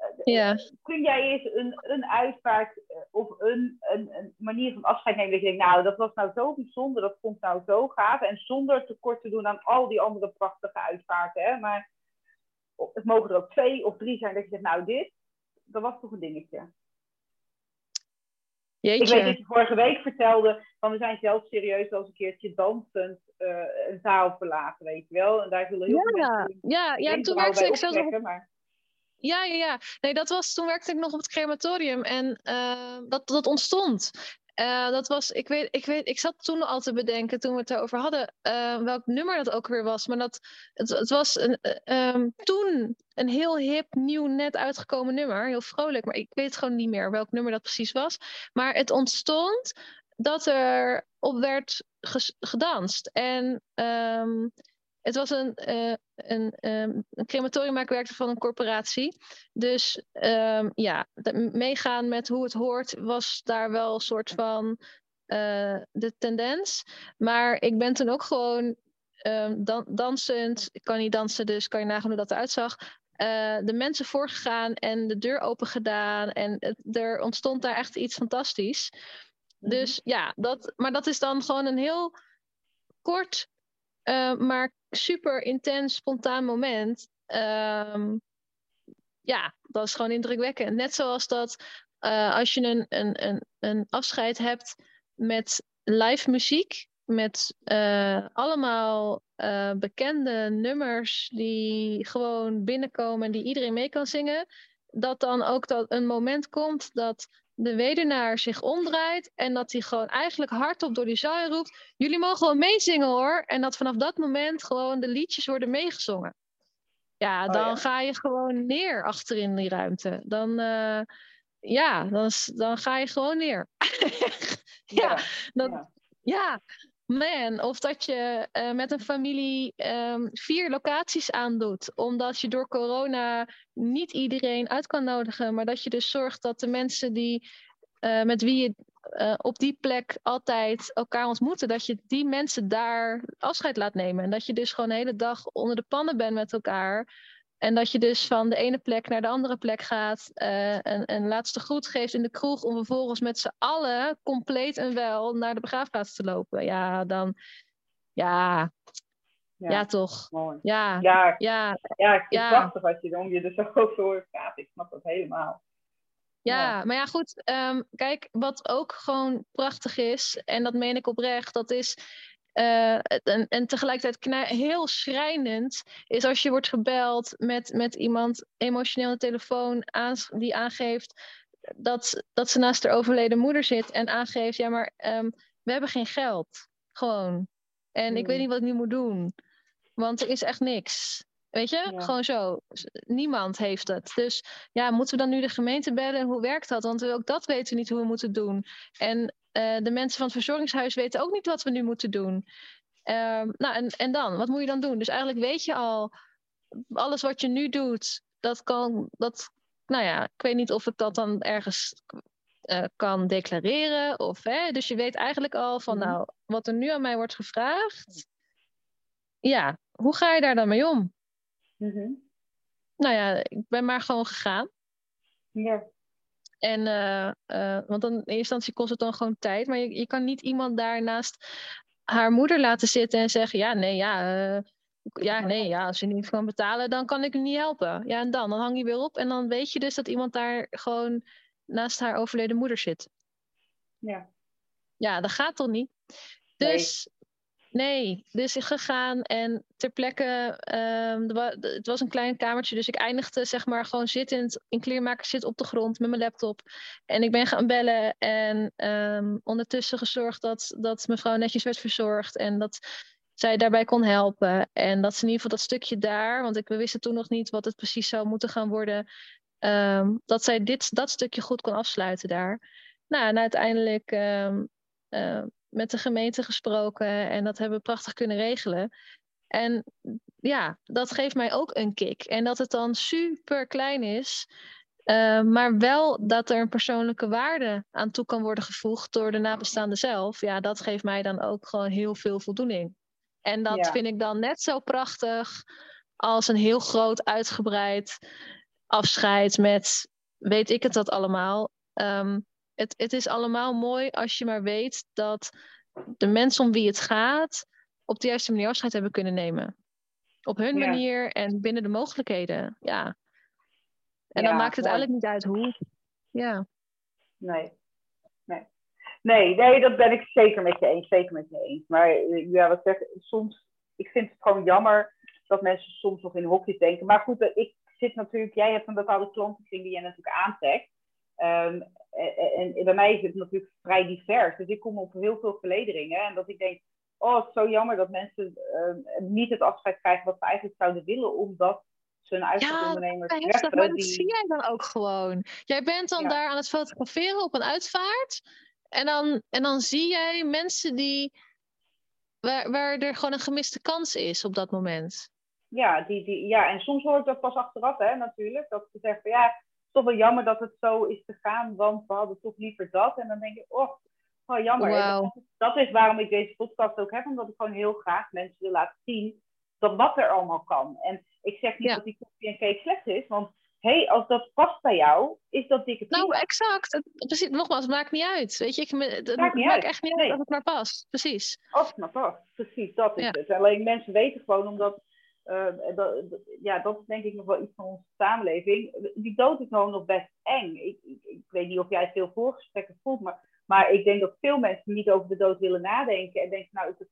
Speaker 1: Uh,
Speaker 2: Ja.
Speaker 1: Kun jij eens een, een uitvaart uh, of een, een, een, manier van afscheid nemen dat je denkt, nou, dat was nou zo bijzonder, dat vond ik nou zo gaaf. En zonder tekort te doen aan al die andere prachtige uitvaarten. Hè? Maar het mogen er ook twee of drie zijn dat je zegt, nou, dit, dat was toch een dingetje.
Speaker 2: Jeetje.
Speaker 1: Ik weet dat je vorige week vertelde, van we zijn zelf serieus wel eens een keertje dansend uh, een zaal verlaten, weet je wel. En daar zullen heel
Speaker 2: ja,
Speaker 1: veel mensen
Speaker 2: ja, ja, toen werkte ik zelfs op...
Speaker 1: maar...
Speaker 2: Ja, ja, ja. Nee, dat was, toen werkte ik nog op het crematorium en uh, dat, dat ontstond. Uh, dat was, ik weet, ik weet, ik zat toen al te bedenken toen we het erover hadden, uh, welk nummer dat ook weer was. Maar dat, het, het was een, um, toen een heel hip, nieuw, net uitgekomen nummer. Heel vrolijk, maar ik weet gewoon niet meer welk nummer dat precies was. Maar het ontstond dat er op werd gedanst. En um, het was een, uh, een, um, een crematorium waar ik werkte van een corporatie. Dus um, ja, meegaan met hoe het hoort was daar wel een soort van uh, de tendens. Maar ik ben toen ook gewoon um, dan, dansend. Ik kan niet dansen, dus kan je nagaan hoe dat eruit zag. Uh, de mensen voorgegaan en de deur open gedaan. En het, er ontstond daar echt iets fantastisch.
Speaker 1: Mhm.
Speaker 2: Dus ja, dat, maar dat is dan gewoon een heel kort, uh, maar super intens, spontaan moment. Um, ja, dat is gewoon indrukwekkend. Net zoals dat uh, als je een, een, een, een afscheid hebt met live muziek, met uh, allemaal bekende nummers die gewoon binnenkomen en die iedereen mee kan zingen, dat dan ook dat een moment komt dat de weduwnaar zich omdraait en dat hij gewoon eigenlijk hardop door die zaal roept: Jullie mogen gewoon meezingen hoor. En dat vanaf dat moment gewoon de liedjes worden meegezongen. Ja, dan
Speaker 1: oh, ja.
Speaker 2: ga je gewoon neer achterin die ruimte. Dan, uh, ja, dan, dan ga je gewoon neer. ja,
Speaker 1: ja,
Speaker 2: dat,
Speaker 1: ja.
Speaker 2: ja, man. Of dat je uh, met een familie um, vier locaties aandoet. Omdat je door corona niet iedereen uit kan nodigen. Maar dat je dus zorgt dat de mensen die, uh, met wie je uh, op die plek altijd elkaar ontmoeten. Dat je die mensen daar afscheid laat nemen. En dat je dus gewoon de hele dag onder de pannen bent met elkaar. En dat je dus van de ene plek naar de andere plek gaat. Uh, en een laatste groet geeft in de kroeg. Om vervolgens met z'n allen compleet en wel naar de begraafplaats te lopen. Ja, dan. Ja. Ja, ja toch.
Speaker 1: Mooi.
Speaker 2: Ja.
Speaker 1: Ja,
Speaker 2: ja.
Speaker 1: ja, ik vind het prachtig als je, om je er zo over hoort praten. Ik snap dat helemaal.
Speaker 2: Ja, maar ja, goed. Ehm, kijk, wat ook gewoon prachtig is, en dat meen ik oprecht, dat is. Uh, en, en tegelijkertijd heel schrijnend is als je wordt gebeld met, met iemand emotioneel de telefoon die aangeeft dat, dat ze naast haar overleden moeder zit en aangeeft, ja, maar um, we hebben geen geld. Gewoon. En ik weet hmm. niet wat ik nu moet doen. Want er is echt niks. Weet je, gewoon zo. Niemand heeft het. Dus ja, moeten we dan nu de gemeente bellen? Hoe werkt dat? Want ook dat weten we niet hoe we moeten doen. En uh, de mensen van het verzorgingshuis weten ook niet wat we nu moeten doen. Um, nou, en, en dan? Wat moet je dan doen? Dus eigenlijk weet je al, alles wat je nu doet, dat kan, dat, nou ja, ik weet niet of ik dat dan ergens uh, kan declareren. Of, hè, dus je weet eigenlijk al van, mhm. nou, wat er nu aan mij wordt gevraagd, ja, hoe ga je daar dan mee om? Mhm. Nou ja, ik ben maar gewoon gegaan.
Speaker 1: Ja.
Speaker 2: En, uh, uh, want dan in eerste instantie kost het dan gewoon tijd. Maar je, je kan niet iemand daar naast haar moeder laten zitten en zeggen: Ja, nee, ja. Uh, ja, nee, ja, als je niet kan betalen, dan kan ik u niet helpen. Ja, en dan? Dan hang je weer op en dan weet je dus dat iemand daar gewoon naast haar overleden moeder zit.
Speaker 1: Ja.
Speaker 2: Ja, dat gaat toch niet? Dus Nee, dus ik gegaan en ter plekke, um, het was een klein kamertje, dus ik eindigde zeg maar gewoon zittend in kleermakerszit op de grond met mijn laptop. En ik ben gaan bellen en ehm, ondertussen gezorgd dat, dat mevrouw netjes werd verzorgd en dat zij daarbij kon helpen. En dat ze in ieder geval dat stukje daar, want ik, we wisten toen nog niet wat het precies zou moeten gaan worden, ehm, dat zij dit, dat stukje goed kon afsluiten daar. Nou, en uiteindelijk met de gemeente gesproken en dat hebben we prachtig kunnen regelen. En ja, dat geeft mij ook een kick. En dat het dan super klein is, uh, maar wel dat er een persoonlijke waarde aan toe kan worden gevoegd door de nabestaande zelf. Ja, dat geeft mij dan ook gewoon heel veel voldoening. En dat vind ik dan net zo prachtig als een heel groot uitgebreid afscheid met weet ik het dat allemaal. Um, het, het is allemaal mooi als je maar weet dat de mensen om wie het gaat op de juiste manier afscheid hebben kunnen nemen. Op hun manier en binnen de mogelijkheden. Ja. En dan maakt het eigenlijk niet uit hoe. Ja.
Speaker 1: Nee. Nee. Nee, nee, dat ben ik zeker met je eens. Zeker met je eens. Maar ja, wat zeg, soms, ik vind het gewoon jammer dat mensen soms nog in hokjes denken. Maar goed, ik zit natuurlijk, jij hebt een bepaalde klantenkring die jij natuurlijk aantrekt. Um, en, en, bij mij is het natuurlijk vrij divers. Dus ik kom op heel veel verlederingen. En dat ik denk, oh, het is zo jammer dat mensen ehm, niet het afscheid krijgen wat ze eigenlijk zouden willen, omdat ze een uitvaartondernemer
Speaker 2: ja, treffen. Maar dat zie jij dan ook gewoon. Jij bent dan daar aan het fotograferen op een uitvaart. En dan, en dan zie jij mensen die, waar, waar er gewoon een gemiste kans is op dat moment.
Speaker 1: Ja, die, die, ja, en soms hoor ik dat pas achteraf, hè, natuurlijk. Dat ze zeggen, ja, toch wel jammer dat het zo is gegaan, want we hadden toch liever dat. En dan denk je, oh, oh jammer. Dat, is waarom ik deze podcast ook heb, omdat ik gewoon heel graag mensen wil laten zien dat wat er allemaal kan. En ik zeg niet dat die koffie en cake slecht is, want hé, hey, als dat past bij jou, is dat dikke
Speaker 2: prima. Nou, exact. precies, nogmaals, het maakt niet uit. Weet je, ik, het maakt, maakt echt niet uit als het maar past. Precies.
Speaker 1: Als het maar past, precies, dat is het. Alleen mensen weten gewoon, omdat dat, ja, dat is denk ik nog wel iets van onze samenleving. Die dood is gewoon nog best eng. Ik, ik, ik, weet niet of jij veel voorgesprekken voelt, maar, maar ik denk dat veel mensen niet over de dood willen nadenken. En denken, nou, het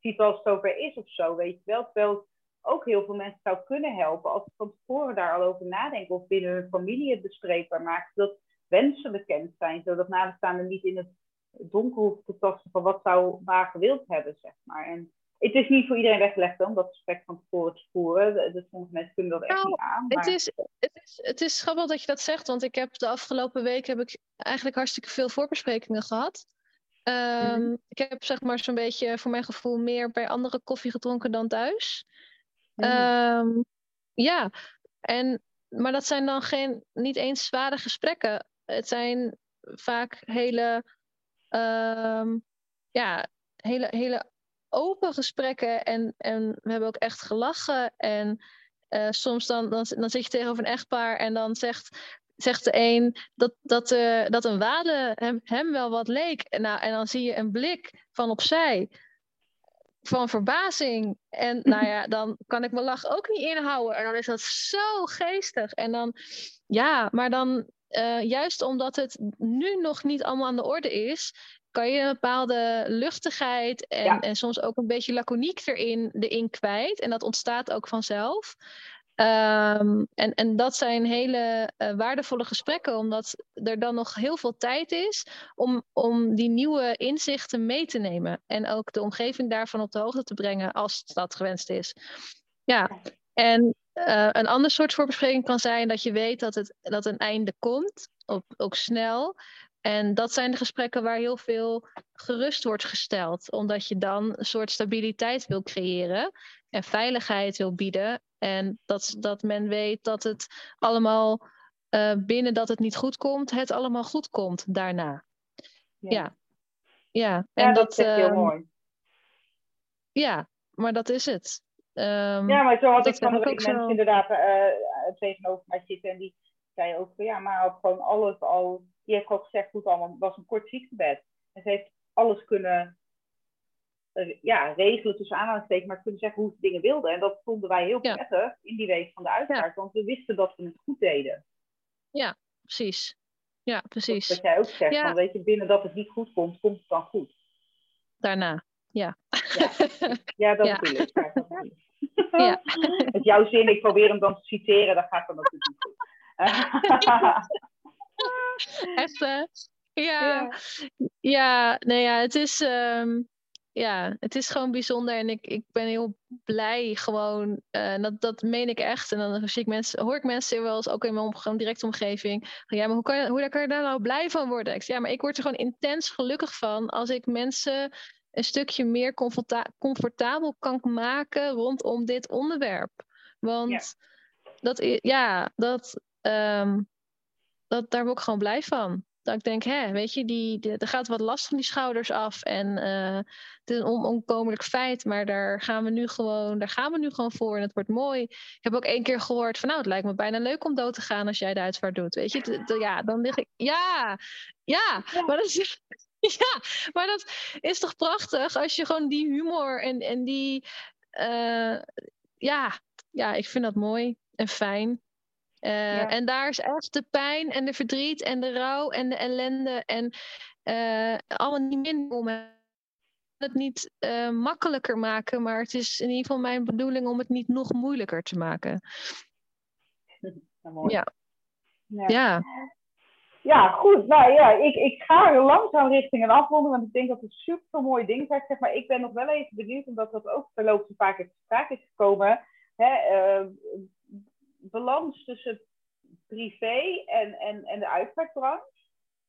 Speaker 1: ziet wel als het zover is of zo, weet je wel. Terwijl het ook heel veel mensen zou kunnen helpen als ze van tevoren daar al over nadenken. Of binnen hun familie het bespreekbaar maken. Zodat wensen bekend zijn, zodat nabestaanden niet in het donker hoeven te tasten van wat zou maar gewild hebben, zeg maar. En het is niet voor iedereen weggelegd om dat gesprek van tevoren te voeren. Dus sommige mensen kunnen dat echt nou, niet aan.
Speaker 2: Maar... Het, is, het, is, het is grappig dat je dat zegt, want ik heb de afgelopen week heb ik eigenlijk hartstikke veel voorbesprekingen gehad. Ehm, mhm. Ik heb zeg maar zo'n beetje voor mijn gevoel meer bij andere koffie gedronken dan thuis. Mhm. Ehm, ja, en, maar dat zijn dan geen, niet eens zware gesprekken. Het zijn vaak hele, um, ja, hele, hele open gesprekken en, en we hebben ook echt gelachen. En uh, soms dan, dan, dan zit je tegenover een echtpaar en dan zegt, zegt de een dat, dat, uh, dat een wade hem, hem wel wat leek. En, nou, en dan zie je een blik van opzij van verbazing. En nou ja, dan kan ik mijn lach ook niet inhouden. En dan is dat zo geestig. En dan, ja, maar dan, juist omdat het nu nog niet allemaal aan de orde is, kan je een bepaalde luchtigheid en, en soms ook een beetje laconiek erin, erin kwijt. En dat ontstaat ook vanzelf. Ehm, en, en dat zijn hele uh, waardevolle gesprekken, omdat er dan nog heel veel tijd is om, om die nieuwe inzichten mee te nemen. En ook de omgeving daarvan op de hoogte te brengen als dat gewenst is. Ja, en uh, een ander soort voorbespreking kan zijn dat je weet dat, het, dat een einde komt, op, ook snel. En dat zijn de gesprekken waar heel veel gerust wordt gesteld, omdat je dan een soort stabiliteit wil creëren en veiligheid wil bieden. En dat, dat men weet dat het allemaal uh, binnen dat het niet goed komt, het allemaal goed komt daarna. Ja. Ja, ja.
Speaker 1: en dat, dat is heel ehm, mooi.
Speaker 2: Ja, maar dat is het. Um,
Speaker 1: ja, maar zo had ik van de mensen zo... inderdaad uh, tegenover mij zitten en die zei ook, ja, maar gewoon alles al, die heeft gewoon gezegd hoe het allemaal was een kort ziektebed. En ze heeft alles kunnen uh, ja, regelen tussen aanhalingstekens, maar kunnen zeggen hoe ze dingen wilden. En dat vonden wij heel prettig in die week van de uitvaart, want we wisten dat we het goed deden.
Speaker 2: Ja, precies. Ja, precies.
Speaker 1: Dat, jij ook zegt, ja. van, weet je, binnen dat het niet goed komt, komt het dan goed.
Speaker 2: Daarna, ja.
Speaker 1: Ja, ja dat ja. bedoel ik. Ja, Met jouw zin, ik probeer hem dan te citeren, dat gaat dan natuurlijk niet goed.
Speaker 2: Echt, hè? Ja. ja. nee, ja, het is... Um, ja, het is gewoon bijzonder en ik, ik ben heel blij gewoon. Uh, dat, dat meen ik echt. En dan zie ik mensen, hoor ik mensen wel eens ook in mijn om, directe omgeving. Ja, maar hoe kan, je, hoe kan je daar nou blij van worden? Ik zeg, ja, maar ik word er gewoon intens gelukkig van als ik mensen een stukje meer comfortabel kan maken rondom dit onderwerp. Want dat, ja, dat, um, dat, daar word ik gewoon blij van. Dat ik denk, hè, weet je, die, die, er gaat wat last van die schouders af. En uh, het is een onomkomelijk feit, maar daar gaan, we nu gewoon, daar gaan we nu gewoon voor. En het wordt mooi. Ik heb ook één keer gehoord van, nou, het lijkt me bijna leuk om dood te gaan als jij de uitvaart doet. Weet je, ja, dan lig ik, ja, ja, ja. maar dat is, ja, maar dat is toch prachtig als je gewoon die humor en, en die. Uh, ja, ja, ik vind dat mooi en fijn. Uh, En daar is echt de pijn en de verdriet en de rouw en de ellende en uh, allemaal niet minder om het niet uh, makkelijker maken, maar het is in ieder geval mijn bedoeling om het niet nog moeilijker te maken.
Speaker 1: Ja. ja. ja. Ja, goed. Nou ja, ik, ik ga langzaam richting een afronden, want ik denk dat het super mooie ding zijn. Zeg maar ik ben nog wel even benieuwd, omdat dat ook verloopt een keer te sprake is gekomen. Hè, uh, balans tussen privé en, en, en de uitvaartbranche.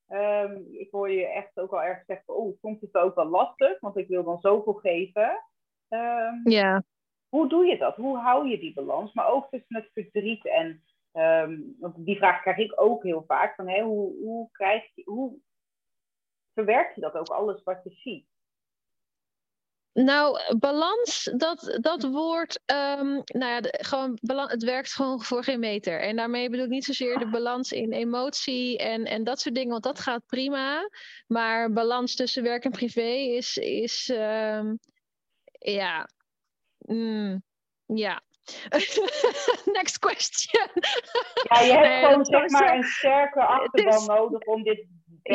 Speaker 1: Um, ik hoor je echt ook al erg zeggen, oh, soms is het ook wel lastig, want ik wil dan zoveel geven. Um,
Speaker 2: ja.
Speaker 1: Hoe doe je dat? Hoe hou je die balans? Maar ook tussen het verdriet en Um, want die vraag krijg ik ook heel vaak. Van, hè, hoe, hoe, krijg je, hoe verwerk je dat ook, alles wat je ziet?
Speaker 2: Nou, balans, dat, dat woord, um, nou ja, de, gewoon, balans, het werkt gewoon voor geen meter. En daarmee bedoel ik niet zozeer de balans in emotie en, en dat soort dingen, want dat gaat prima. Maar balans tussen werk en privé is, is um, ja, mm, ja, Next question.
Speaker 1: ja, je hebt gewoon zeg maar een sterke achterban nodig om dit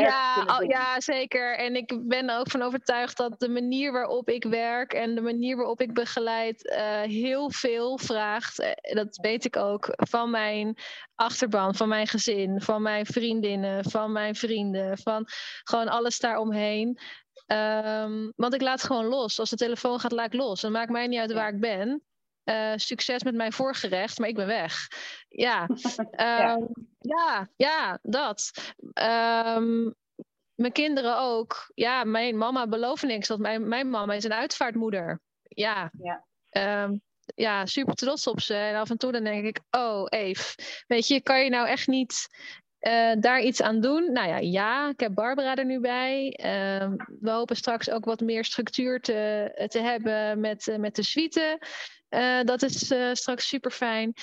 Speaker 2: ja, ja, zeker. En ik ben er ook van overtuigd dat de manier waarop ik werk en de manier waarop ik begeleid uh, heel veel vraagt. Eh, dat weet ik ook van mijn achterban, van mijn gezin, van mijn vriendinnen, van mijn vrienden, van gewoon alles daaromheen. Um, want ik laat gewoon los. Als de telefoon gaat, laat ik los. Dan maakt mij niet uit waar ik ben. Uh, succes met mijn voorgerecht, maar ik ben weg. Ja, ja. Um, ja, ja, dat. Um, mijn kinderen ook. Ja, mijn mama belooft niks. Want mijn, mijn mama is een uitvaartmoeder. Ja.
Speaker 1: Ja.
Speaker 2: Um, ja, super trots op ze. En af en toe dan denk ik, oh, Eve, weet je, kan je nou echt niet uh, daar iets aan doen? Nou ja, ja, ik heb Barbara er nu bij. Uh, we hopen straks ook wat meer structuur te, te hebben met, uh, met de suite. Uh, dat is uh, straks super fijn. Um,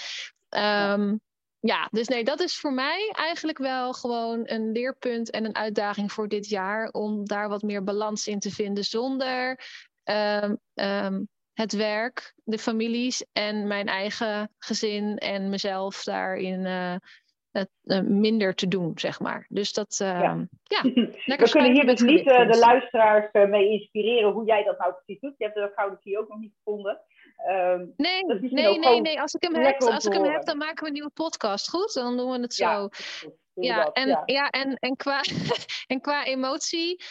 Speaker 2: ja. Ehm, ja, dus nee, dat is voor mij eigenlijk wel gewoon een leerpunt en een uitdaging voor dit jaar. Om daar wat meer balans in te vinden zonder um, um, het werk, de families en mijn eigen gezin en mezelf daarin uh, uh, minder te doen, zeg maar. Dus dat, uh, ja. ja
Speaker 1: We kunnen hier dus niet de luisteraars mee inspireren hoe jij dat nou precies doet. Je hebt de gouden key ook nog niet gevonden.
Speaker 2: Um, nee, nee, nee, nee. Als ik hem heb, als ik hem heb, dan maken we een nieuwe podcast. Goed, dan doen we het zo. Ja, ja, en, ja. ja, en, en, qua, en qua emotie,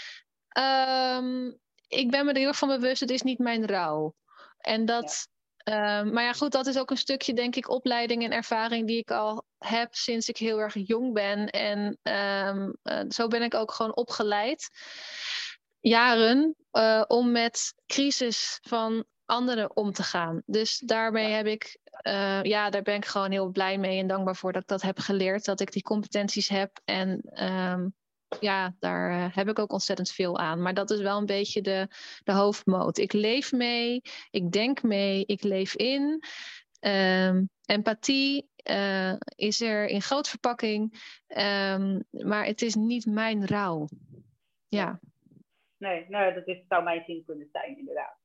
Speaker 2: um, ik ben me er heel erg van bewust, het is niet mijn rouw. En dat, ja. Um, maar ja, goed, dat is ook een stukje, denk ik, opleiding en ervaring die ik al heb sinds ik heel erg jong ben. En um, uh, zo ben ik ook gewoon opgeleid, jaren, uh, om met crisis van anderen om te gaan. Dus daarmee heb ik, uh, ja, daar ben ik gewoon heel blij mee en dankbaar voor dat ik dat heb geleerd, dat ik die competenties heb. En um, ja, daar uh, heb ik ook ontzettend veel aan. Maar dat is wel een beetje de, de hoofdmoot. Ik leef mee, ik denk mee, ik leef in. Um, empathie uh, is er in groot verpakking, um, maar het is niet mijn rouw. Ja.
Speaker 1: Nee, nou, dat is, zou mijn zin kunnen zijn, inderdaad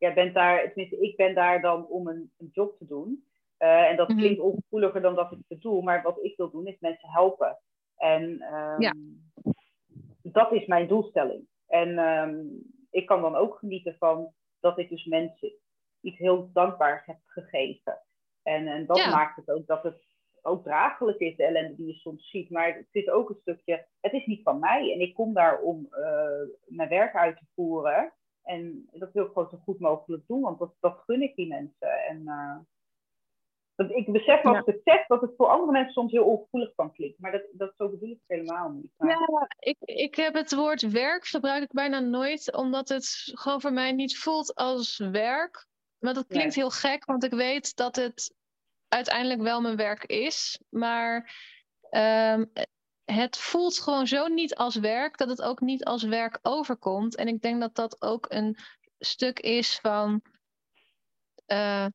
Speaker 1: jij bent daar, tenminste, ik ben daar dan om een, een job te doen. Uh, en dat mm -hmm. klinkt ongevoeliger dan dat ik het bedoel, maar wat ik wil doen is mensen helpen. En um, ja. dat is mijn doelstelling. En um, ik kan dan ook genieten van dat ik dus mensen iets heel dankbaars heb gegeven. En, en dat ja. maakt het ook dat het ook draaglijk is, de ellende die je soms ziet. Maar het is ook een stukje, het is niet van mij. En ik kom daar om uh, mijn werk uit te voeren. En dat wil ik gewoon zo goed mogelijk doen, want dat, dat gun ik die mensen. En uh, dat, ik besef als ja. ik het zeg dat het voor andere mensen soms heel ongevoelig kan klinken. Maar dat, dat zo bedoel ik helemaal niet. Maar...
Speaker 2: Ja, ik, ik heb het woord werk gebruik ik bijna nooit, omdat het gewoon voor mij niet voelt als werk. Maar dat klinkt heel gek, want ik weet dat het uiteindelijk wel mijn werk is. Maar um, het voelt gewoon zo niet als werk dat het ook niet als werk overkomt. En ik denk dat dat ook een stuk is van uh,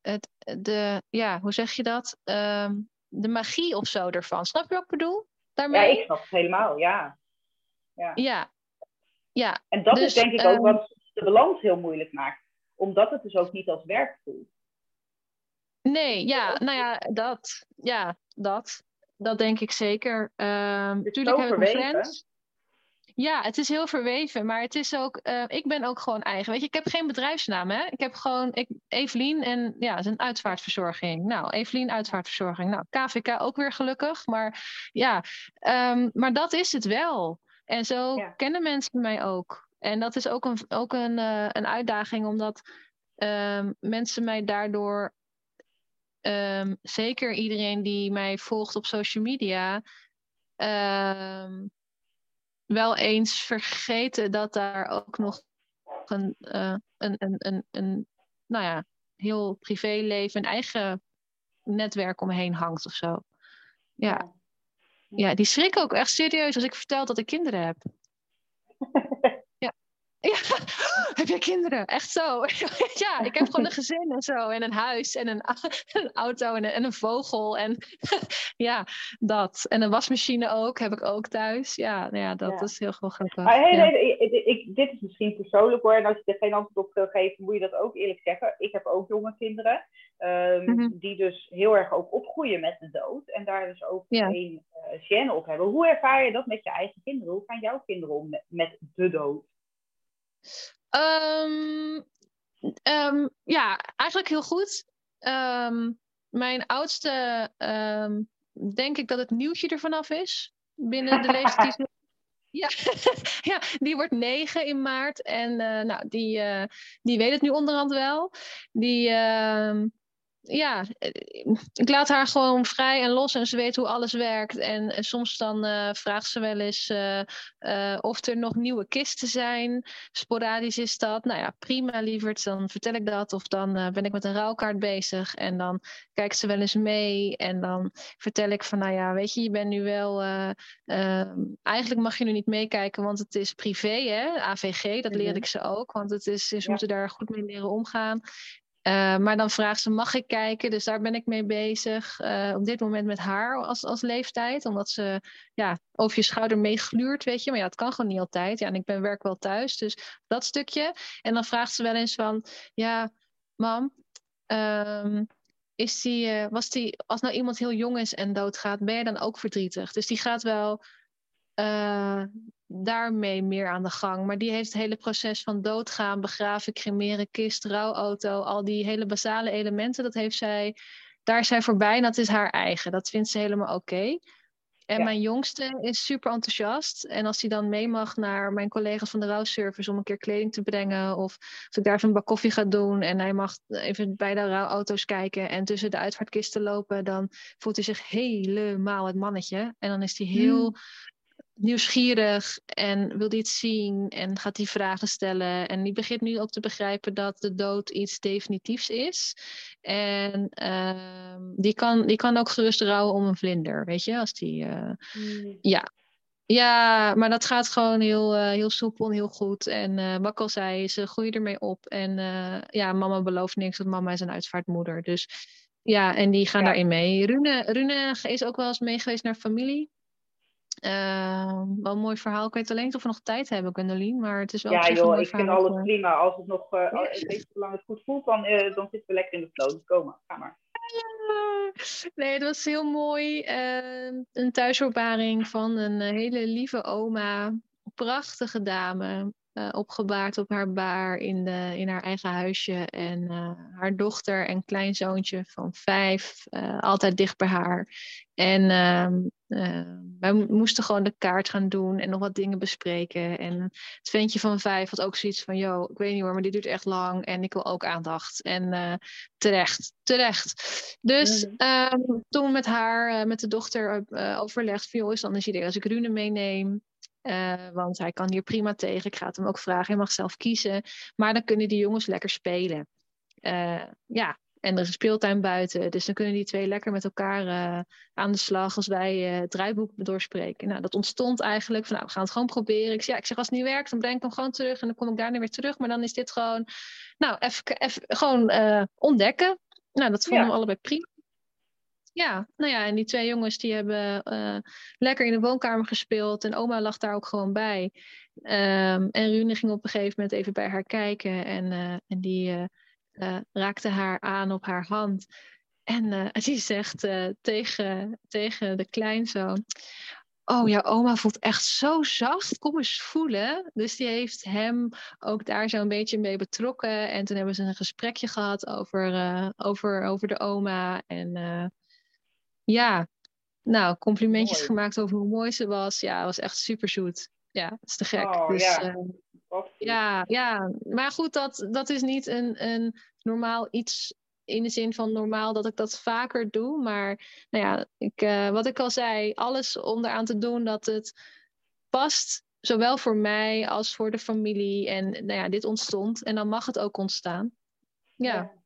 Speaker 2: het, de, ja, hoe zeg je dat? Uh, de magie of zo ervan. Snap je wat ik bedoel?
Speaker 1: Daarmee? Ja, ik snap het helemaal, ja.
Speaker 2: Ja. ja. ja.
Speaker 1: En dat dus, is denk ik ook um, wat de balans heel moeilijk maakt. Omdat het dus ook niet als werk voelt.
Speaker 2: Nee, ja, nou ja, dat. Ja, dat dat denk ik zeker. Natuurlijk heb ik mijn grens. Ja, het is heel verweven, maar het is ook, uh, ik ben ook gewoon eigen. Weet je, ik heb geen bedrijfsnaam, hè? Ik heb gewoon ik, Evelien en ja, het is een uitvaartverzorging. Nou, Evelien uitvaartverzorging. Nou, KVK ook weer gelukkig, maar ja, um, maar dat is het wel. En zo ja. kennen mensen mij ook. En dat is ook een, ook een, uh, een uitdaging, omdat um, mensen mij daardoor um, zeker iedereen die mij volgt op social media, um, wel eens vergeten dat daar ook nog een, uh, een, een, een, een, nou ja, heel privéleven, een eigen netwerk omheen hangt of zo. Ja. Ja, die schrikken ook echt serieus als ik vertel dat ik kinderen heb. Ja, heb jij kinderen? Echt zo? ja, ik heb gewoon een gezin en zo. En een huis en een, een auto en een, en een, vogel. En ja, dat. En een wasmachine ook, heb ik ook thuis. Ja, nou ja dat ja. is heel gewoon grappig.
Speaker 1: Maar hey,
Speaker 2: ja.
Speaker 1: nee, ik, ik, dit is misschien persoonlijk hoor. En als je er geen antwoord op wil geven, moet je dat ook eerlijk zeggen. Ik heb ook jonge kinderen. Um, mm -hmm. Die dus heel erg ook opgroeien met de dood. En daar dus ook ja. geen uh, gêne op hebben. Hoe ervaar je dat met je eigen kinderen? Hoe gaan jouw kinderen om met, met de dood?
Speaker 2: Um, um, ja, eigenlijk heel goed. Um, mijn oudste, denk ik dat het nieuwtje er vanaf is. Binnen de leeftijd. ja, ja, die wordt negen in maart. En uh, nou, die, uh, die weet het nu onderhand wel. Die, ja, ik laat haar gewoon vrij en los en ze weet hoe alles werkt. En, en soms dan uh, vraagt ze wel eens uh, uh, of er nog nieuwe kisten zijn. Sporadisch is dat. Nou ja, prima lieverd, dan vertel ik dat. Of dan ben ik met een rouwkaart bezig en dan kijkt ze wel eens mee. En dan vertel ik van, nou ja, weet je, je bent nu wel... eigenlijk mag je nu niet meekijken, want het is privé, hè. AVG, dat leerde ik ze ook. Want het is, ze ja. moeten daar goed mee leren omgaan. Uh, maar dan vraagt ze, mag ik kijken? Dus daar ben ik mee bezig. Uh, op dit moment met haar als, als leeftijd. Omdat ze ja, over je schouder meegluurt, weet je. Maar ja, het kan gewoon niet altijd. Ja, en ik ben werk wel thuis, dus dat stukje. En dan vraagt ze wel eens van, ja, mam, um, is die, was die, als nou iemand heel jong is en doodgaat, ben je dan ook verdrietig. Dus die gaat wel daarmee meer aan de gang. Maar die heeft het hele proces van doodgaan, begraven, cremeren, kist, rouwauto, al die hele basale elementen, dat heeft zij, daar is zij voorbij en dat is haar eigen. Dat vindt ze helemaal oké. En mijn jongste is super enthousiast. En als hij dan mee mag naar mijn collega's van de rouwservice om een keer kleding te brengen. Of als ik daar zo'n bak koffie ga doen en hij mag even bij de rouwauto's kijken en tussen de uitvaartkisten lopen. Dan voelt hij zich helemaal het mannetje. En dan is hij heel hmm nieuwsgierig en wil iets zien en gaat die vragen stellen. En die begint nu ook te begrijpen dat de dood iets definitiefs is. En uh, die, kan, die kan ook gerust rouwen om een vlinder, weet je, als die. Uh, Ja. Ja, maar dat gaat gewoon heel, uh, heel soepel en heel goed. En uh, wat ik al zei, ze groeien ermee op. En ja, mama belooft niks, want mama is een uitvaartmoeder. Dus ja, en die gaan daarin mee. Rune, Rune is ook wel eens mee geweest naar familie. Uh, wel een mooi verhaal. Ik weet alleen niet of we nog tijd hebben, Gundoline. Maar het is wel
Speaker 1: Ja, joh, ik vind alles prima. Als het nog uh, yes. zolang het goed voelt, dan, uh, dan zitten we lekker in de flow. Kom ga maar.
Speaker 2: Nee, het was heel mooi. Ehm, een thuisoorbaring van een hele lieve oma. Prachtige dame. Uh, opgebaard op haar baar in, de, in haar eigen huisje. En uh, haar dochter en kleinzoontje van vijf, uh, altijd dicht bij haar. En wij moesten gewoon de kaart gaan doen en nog wat dingen bespreken. En het ventje van vijf had ook zoiets van: Yo, ik weet niet hoor, maar dit duurt echt lang en ik wil ook aandacht. En terecht, terecht. Dus mm. toen met haar, met de dochter overlegd: van, joh, is dan een idee als ik Rune meeneem. Uh, want hij kan hier prima tegen. Ik ga het hem ook vragen. Hij mag zelf kiezen. Maar dan kunnen die jongens lekker spelen. Uh, ja, en er is een speeltuin buiten. Dus dan kunnen die twee lekker met elkaar uh, aan de slag als wij het draaiboek doorspreken. Nou, dat ontstond eigenlijk van, nou, we gaan het gewoon proberen. Ik zeg, ja, ik zeg, als het niet werkt, dan breng ik hem gewoon terug. En dan kom ik daarna weer terug. Maar dan is dit gewoon, nou, even gewoon ontdekken. Nou, dat vonden we allebei prima. Ja, nou ja, en die twee jongens die hebben uh, lekker in de woonkamer gespeeld en oma lag daar ook gewoon bij. Um, en Rune ging op een gegeven moment even bij haar kijken en, uh, en die uh, raakte haar aan op haar hand. En die zegt tegen, tegen de kleinzoon: Oh, ja, oma voelt echt zo zacht. Kom eens voelen. Dus die heeft hem ook daar zo een beetje mee betrokken. En toen hebben ze een gesprekje gehad over, over, over de oma. En ja, nou, complimentjes gemaakt over hoe mooi ze was. Ja, was echt super zoet. Ja, dat is te gek. Oh, dus, ja. Uh, ja, ja, maar goed, dat, dat is niet een, een normaal iets in de zin van normaal dat ik dat vaker doe. Maar nou ja, ik, uh, wat ik al zei, alles om eraan te doen dat het past. Zowel voor mij als voor de familie. En nou ja, dit ontstond. En dan mag het ook ontstaan. ja. ja.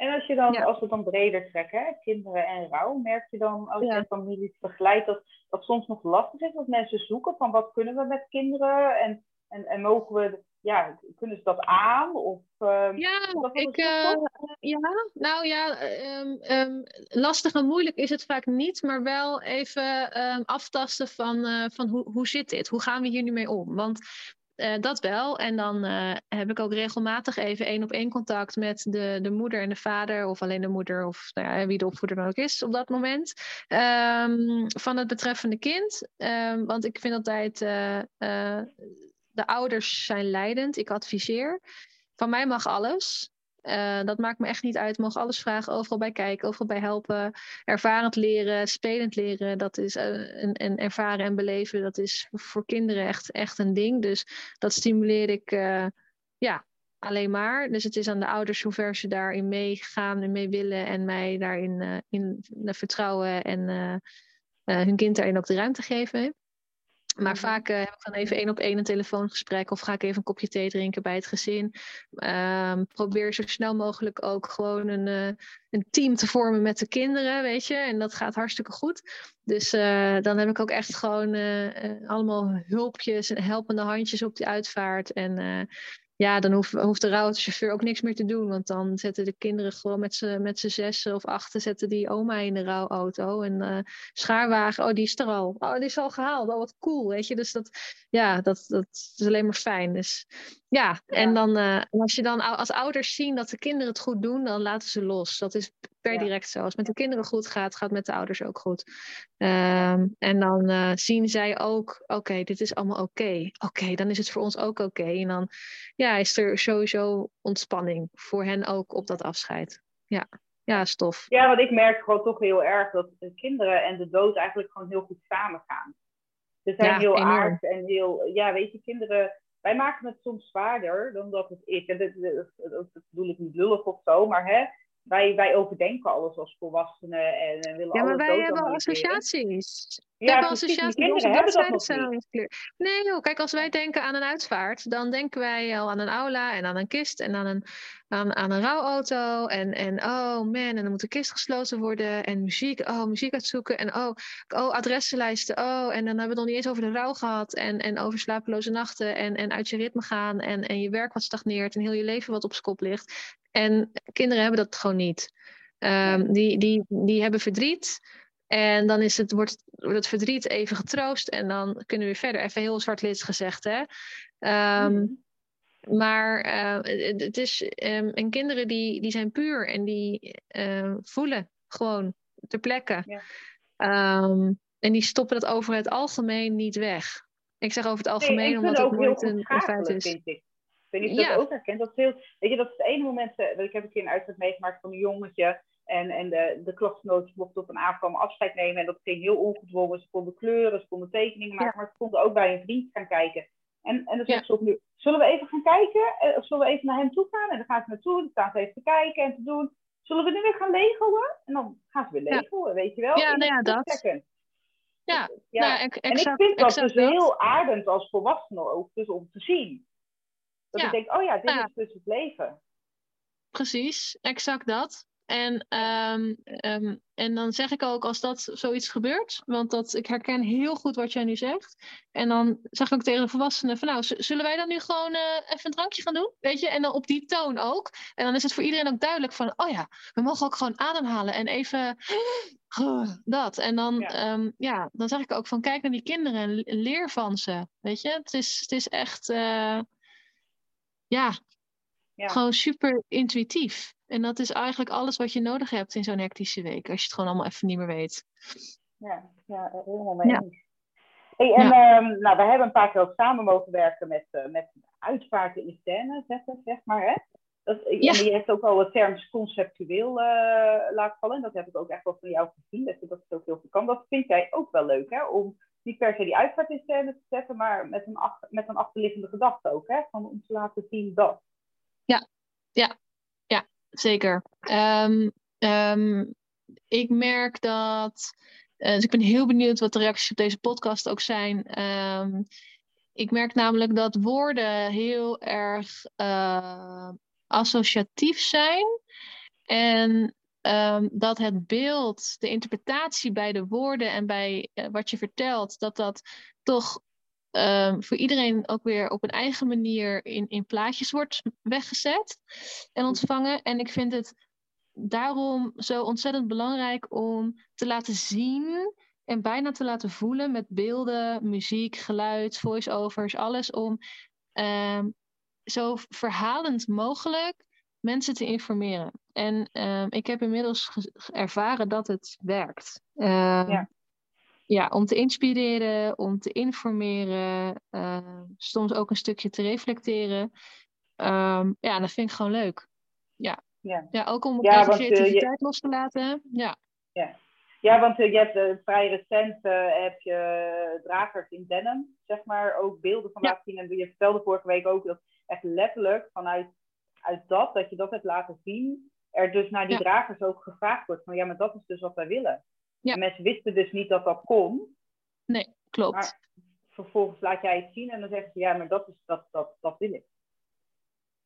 Speaker 1: En als je dan, als we het dan breder trekken, kinderen en rouw, merk je dan als je families begeleidt dat dat soms nog lastig is, dat mensen zoeken van wat kunnen we met kinderen en, en, en mogen we, ja, kunnen ze dat aan? Of,
Speaker 2: uh, ja, ik, uh, ja, nou ja, um, um, lastig en moeilijk is het vaak niet, maar wel even aftasten van, uh, van hoe, hoe zit dit? Hoe gaan we hier nu mee om? Want uh, dat wel. En dan uh, heb ik ook regelmatig even één op één contact met de, de moeder en de vader, of alleen de moeder, of nou ja, wie de opvoeder dan ook is op dat moment, um, van het betreffende kind. Um, want ik vind altijd, uh, de ouders zijn leidend. Ik adviseer. Van mij mag alles. Uh, dat maakt me echt niet uit. Mogen alles vragen, overal bij kijken, overal bij helpen. Ervarend leren, spelend leren, dat is uh, en, en, ervaren en beleven, dat is voor kinderen echt, echt een ding. Dus dat stimuleer ik uh, ja, alleen maar. Dus het is aan de ouders hoe ver ze daarin meegaan en mee willen en mij daarin in, vertrouwen en hun kind daarin ook de ruimte geven. Maar mhm. vaak uh, heb ik dan even één op één een telefoongesprek of ga ik even een kopje thee drinken bij het gezin. Um, probeer zo snel mogelijk ook gewoon een, uh, een team te vormen met de kinderen, weet je. En dat gaat hartstikke goed. Dus uh, dan heb ik ook echt gewoon allemaal hulpjes en helpende handjes op die uitvaart. En ja, dan hoeft, hoeft de rouwchauffeur ook niks meer te doen. Want dan zetten de kinderen gewoon met z'n met zes of achten zetten die oma in de rouwauto. En uh, schaarwagen, oh die is er al. Oh, die is al gehaald. Oh, wat cool, weet je. Dus dat, ja, dat, dat is alleen maar fijn. Dus ja, en dan uh, als je dan als ouders zien dat de kinderen het goed doen, dan laten ze los. Dat is per direct zo. Als het met de kinderen goed gaat, gaat het met de ouders ook goed. Ehm, en dan uh, zien zij ook, oké, dit is allemaal oké. Oké, dan is het voor ons ook oké. En dan ja, is er sowieso ontspanning voor hen ook op dat afscheid. Ja. Ja, stof.
Speaker 1: Ja, want ik merk gewoon toch heel erg dat de kinderen en de dood eigenlijk gewoon heel goed samengaan. Ze zijn heel enorm. aard en heel, ja, weet je, kinderen, wij maken het soms zwaarder dan dat het is. En dat, dat, dat bedoel ik niet lullig of zo, maar hè, wij, wij overdenken alles als volwassenen en, en willen
Speaker 2: Ja, maar wij hebben associaties. Ja, hebben associaties. Kinderen hebben dat nog niet. Nee joh, kijk, als wij denken aan een uitvaart, dan denken wij al aan een aula en aan een kist en aan een, aan, aan een rouwauto. En, en oh man, en dan moet de kist gesloten worden en muziek, oh muziek uitzoeken en oh, oh adressenlijsten, oh. En dan hebben we het nog niet eens over de rouw gehad en, en over slapeloze nachten en, en uit je ritme gaan en, en je werk wat stagneert en heel je leven wat op zijn kop ligt. En kinderen hebben dat gewoon niet. Um, die, die, die hebben verdriet. En dan is het, wordt, wordt het verdriet even getroost. En dan kunnen we weer verder. Even heel zwart-wit gezegd, hè. Um, Maar uh, het is. Um, en kinderen die, die zijn puur en die uh, voelen gewoon ter plekke. Ja. Um, en die stoppen dat over het algemeen niet weg. Ik zeg over het algemeen, nee, omdat het nooit een, een feit is.
Speaker 1: Ik weet niet of je dat ook herkent. Dat, veel, weet je, dat is het ene moment, uh, ik heb een keer een uitzet meegemaakt van een jongetje. En, en de, de klasgenootjes mochten op een avond komen afscheid nemen. En dat ging heel ongedwongen. Ze konden kleuren, ze konden tekeningen maken. Maar ze konden ook bij een vriend gaan kijken. En, en dan zegt ze opnieuw, zullen we even gaan kijken? Eh, of zullen we even naar hem toe gaan? En dan gaan ze naartoe, dan staan ze even te kijken en te doen. Zullen we nu weer gaan legoen? En dan gaan ze weer legoen, weet je wel?
Speaker 2: Ja, nou ja, dat. Ja, ja. Nou,
Speaker 1: ik, en ik vind dat dus heel aardend als volwassene ook, dus om te zien. Dat ik denk, oh ja, dit is dus het leven.
Speaker 2: Precies, exact dat. En, um, um, en dan zeg ik ook als dat zoiets gebeurt, want dat, ik herken heel goed wat jij nu zegt. En dan zeg ik ook tegen de volwassenen van nou, zullen wij dan nu gewoon uh, even een drankje gaan doen? Weet je, en dan op die toon ook. En dan is het voor iedereen ook duidelijk van, oh ja, we mogen ook gewoon ademhalen en even dat. En dan, ja. Um, ja, dan zeg ik ook van kijk naar die kinderen en leer van ze. Weet je, het is, het is echt... Uh, ja, ja, gewoon super intuïtief. En dat is eigenlijk alles wat je nodig hebt in zo'n hectische week, als je het gewoon allemaal even niet meer weet.
Speaker 1: Ja, ja helemaal mee ja. Hey, en ja. um, nou, we hebben een paar keer ook samen mogen werken met, uh, met uitvaarten in scène zetten, zeg maar. Hè? Dat, ja. En je hebt ook al het term conceptueel uh, laten vallen. En dat heb ik ook echt wel van jou gezien, dat je dat zo veel kan. Dat vind jij ook wel leuk, hè? Om niet per se die uitvaart in scène te zetten, maar met een, ach met een achterliggende gedachte ook, hè? Van om te laten zien dat.
Speaker 2: Ja, ja, zeker. Um, um, ik merk dat. Uh, dus ik ben heel benieuwd wat de reacties op deze podcast ook zijn. Um, ik merk namelijk dat woorden heel erg uh, associatief zijn. En dat het beeld, de interpretatie bij de woorden en bij uh, wat je vertelt, dat dat toch um, voor iedereen ook weer op een eigen manier in, in plaatjes wordt weggezet en ontvangen. En ik vind het daarom zo ontzettend belangrijk om te laten zien en bijna te laten voelen met beelden, muziek, geluid, voice-overs, alles om um, zo verhalend mogelijk mensen te informeren. En uh, ik heb inmiddels ervaren dat het werkt. Uh, ja. Ja. om te inspireren, om te informeren, uh, soms ook een stukje te reflecteren. Um, ja, dat vind ik gewoon leuk. Ja, ja. ja ook om ja, want, eh, creativiteit je... los te laten. Ja,
Speaker 1: ja. ja want eh, je hebt vrij recent heb je dragers in denim, zeg maar, ook beelden van ja. laten zien. En je vertelde vorige week ook dat echt letterlijk vanuit uit dat, dat je dat hebt laten zien, er dus naar die dragers ook gevraagd wordt van ja, maar dat is dus wat wij willen. Ja. En mensen wisten dus niet dat dat kon.
Speaker 2: Nee, klopt.
Speaker 1: Maar vervolgens laat jij het zien en dan zeggen ze ja, maar dat, is, dat, dat, dat wil ik.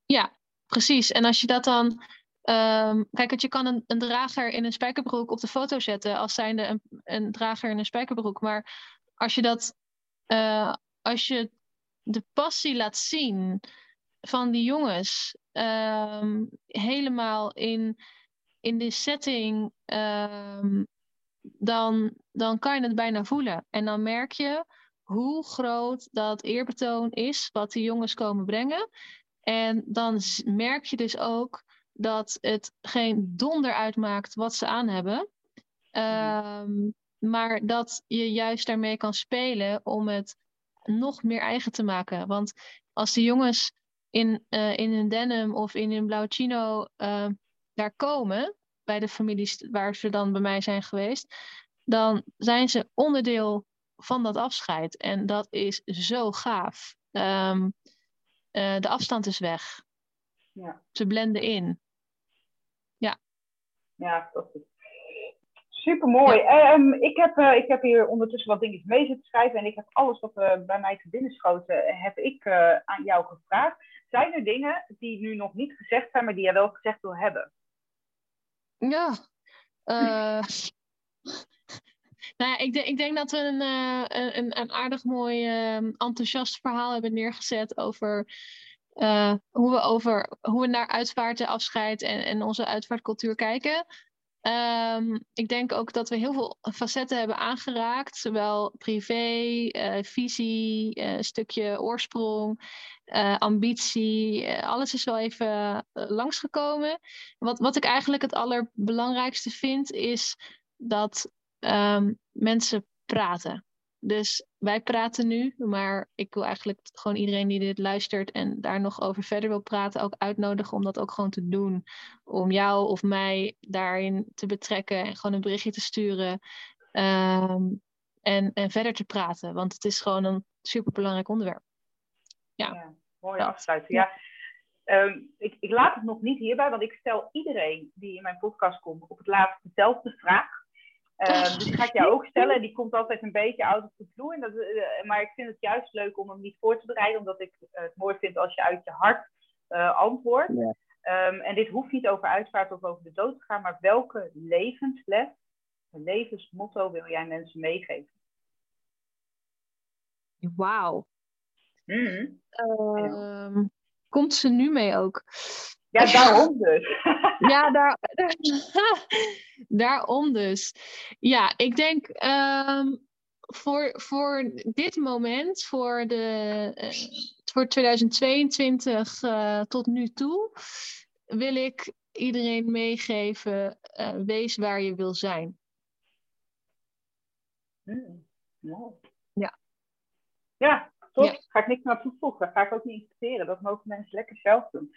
Speaker 2: Ja, precies. En als je dat dan. Um, kijk, je kan een, een, drager in een spijkerbroek op de foto zetten als zijnde een, een drager in een spijkerbroek. Maar als je dat. Uh, als je de passie laat zien van die jongens um, helemaal in, in de setting, um, dan, dan kan je het bijna voelen. En dan merk je hoe groot dat eerbetoon is wat die jongens komen brengen. En dan merk je dus ook dat het geen donder uitmaakt wat ze aan hebben. Ehm, maar dat je juist daarmee kan spelen om het nog meer eigen te maken. Want als de jongens in, uh, in hun denim of in hun blauw chino uh, daar komen, bij de families waar ze dan bij mij zijn geweest, dan zijn ze onderdeel van dat afscheid. En dat is zo gaaf. Um, uh, de afstand is weg. Ja. Ze blenden in. Ja.
Speaker 1: Ja, dat is super mooi. Ja. Um, ik, heb, uh, ik heb hier ondertussen wat dingetjes mee zitten schrijven en ik heb alles wat uh, bij mij te binnen schoten, heb ik aan jou gevraagd. Zijn er dingen die nu nog niet gezegd zijn, maar die jij wel gezegd wil hebben?
Speaker 2: Ja. Nou ja, ik, denk, ik denk dat we een, een, een aardig mooi uh, enthousiast verhaal hebben neergezet over uh, hoe, we over hoe we naar uitvaarten, afscheid en, en onze uitvaartcultuur kijken. Um, ik denk ook dat we heel veel facetten hebben aangeraakt, zowel privé, uh, visie, uh, stukje oorsprong, uh, ambitie. alles is wel even langsgekomen. Wat, wat ik eigenlijk het allerbelangrijkste vind, is dat um, mensen praten. Dus wij praten nu, maar ik wil eigenlijk gewoon iedereen die dit luistert en daar nog over verder wil praten, ook uitnodigen om dat ook gewoon te doen. Om jou of mij daarin te betrekken en gewoon een berichtje te sturen um, en, en verder te praten. Want het is gewoon een superbelangrijk onderwerp. Ja, ja
Speaker 1: mooie afsluiting. Ja. Um, ik, ik laat het nog niet hierbij, want ik stel iedereen die in mijn podcast komt op het laatst dezelfde vraag. Uh, dus die ga ik jou ook stellen. Die komt altijd een beetje out of the blue. En dat, uh, maar ik vind het juist leuk om hem niet voor te bereiden, omdat ik het mooi vind als je uit je hart uh, antwoordt. Ja. Um, en dit hoeft niet over uitvaart of over de dood te gaan, maar welke levensles, levensmotto wil jij mensen meegeven?
Speaker 2: Wauw. Mm. Um, komt ze nu mee ook?
Speaker 1: Ja, daarom dus.
Speaker 2: ja, daar, daar, daarom dus. Ja, ik denk um, voor, voor dit moment, voor, de, uh, voor 2022 uh, eh, tot nu toe, wil ik iedereen meegeven: uh, wees waar je wil zijn.
Speaker 1: Hmm. Wow.
Speaker 2: Ja.
Speaker 1: Ja, toch? Ja. Ga ik niks meer toevoegen. Ga ik ook niet interpreteren. Dat mogen mensen lekker zelf doen.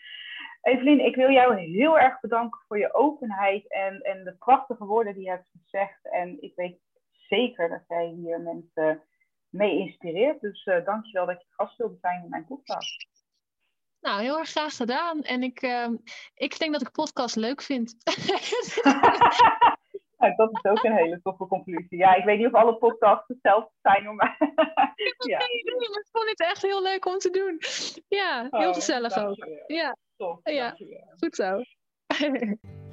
Speaker 1: Evelien, ik wil jou heel erg bedanken voor je openheid en, en de prachtige woorden die je hebt gezegd. En ik weet zeker dat jij hier mensen mee inspireert. Dus uh, dank je wel dat je gast wilde zijn in mijn podcast.
Speaker 2: Nou, heel erg graag gedaan. En ik, uh, ik denk dat ik podcast leuk vind.
Speaker 1: nou, dat is ook een hele toffe conclusie. Ja, ik weet niet of alle podcasts hetzelfde zijn, maar...
Speaker 2: ja. ik vond het echt heel leuk om te doen. Ja, heel oh, gezellig ook. Ja. Ja, goed zo.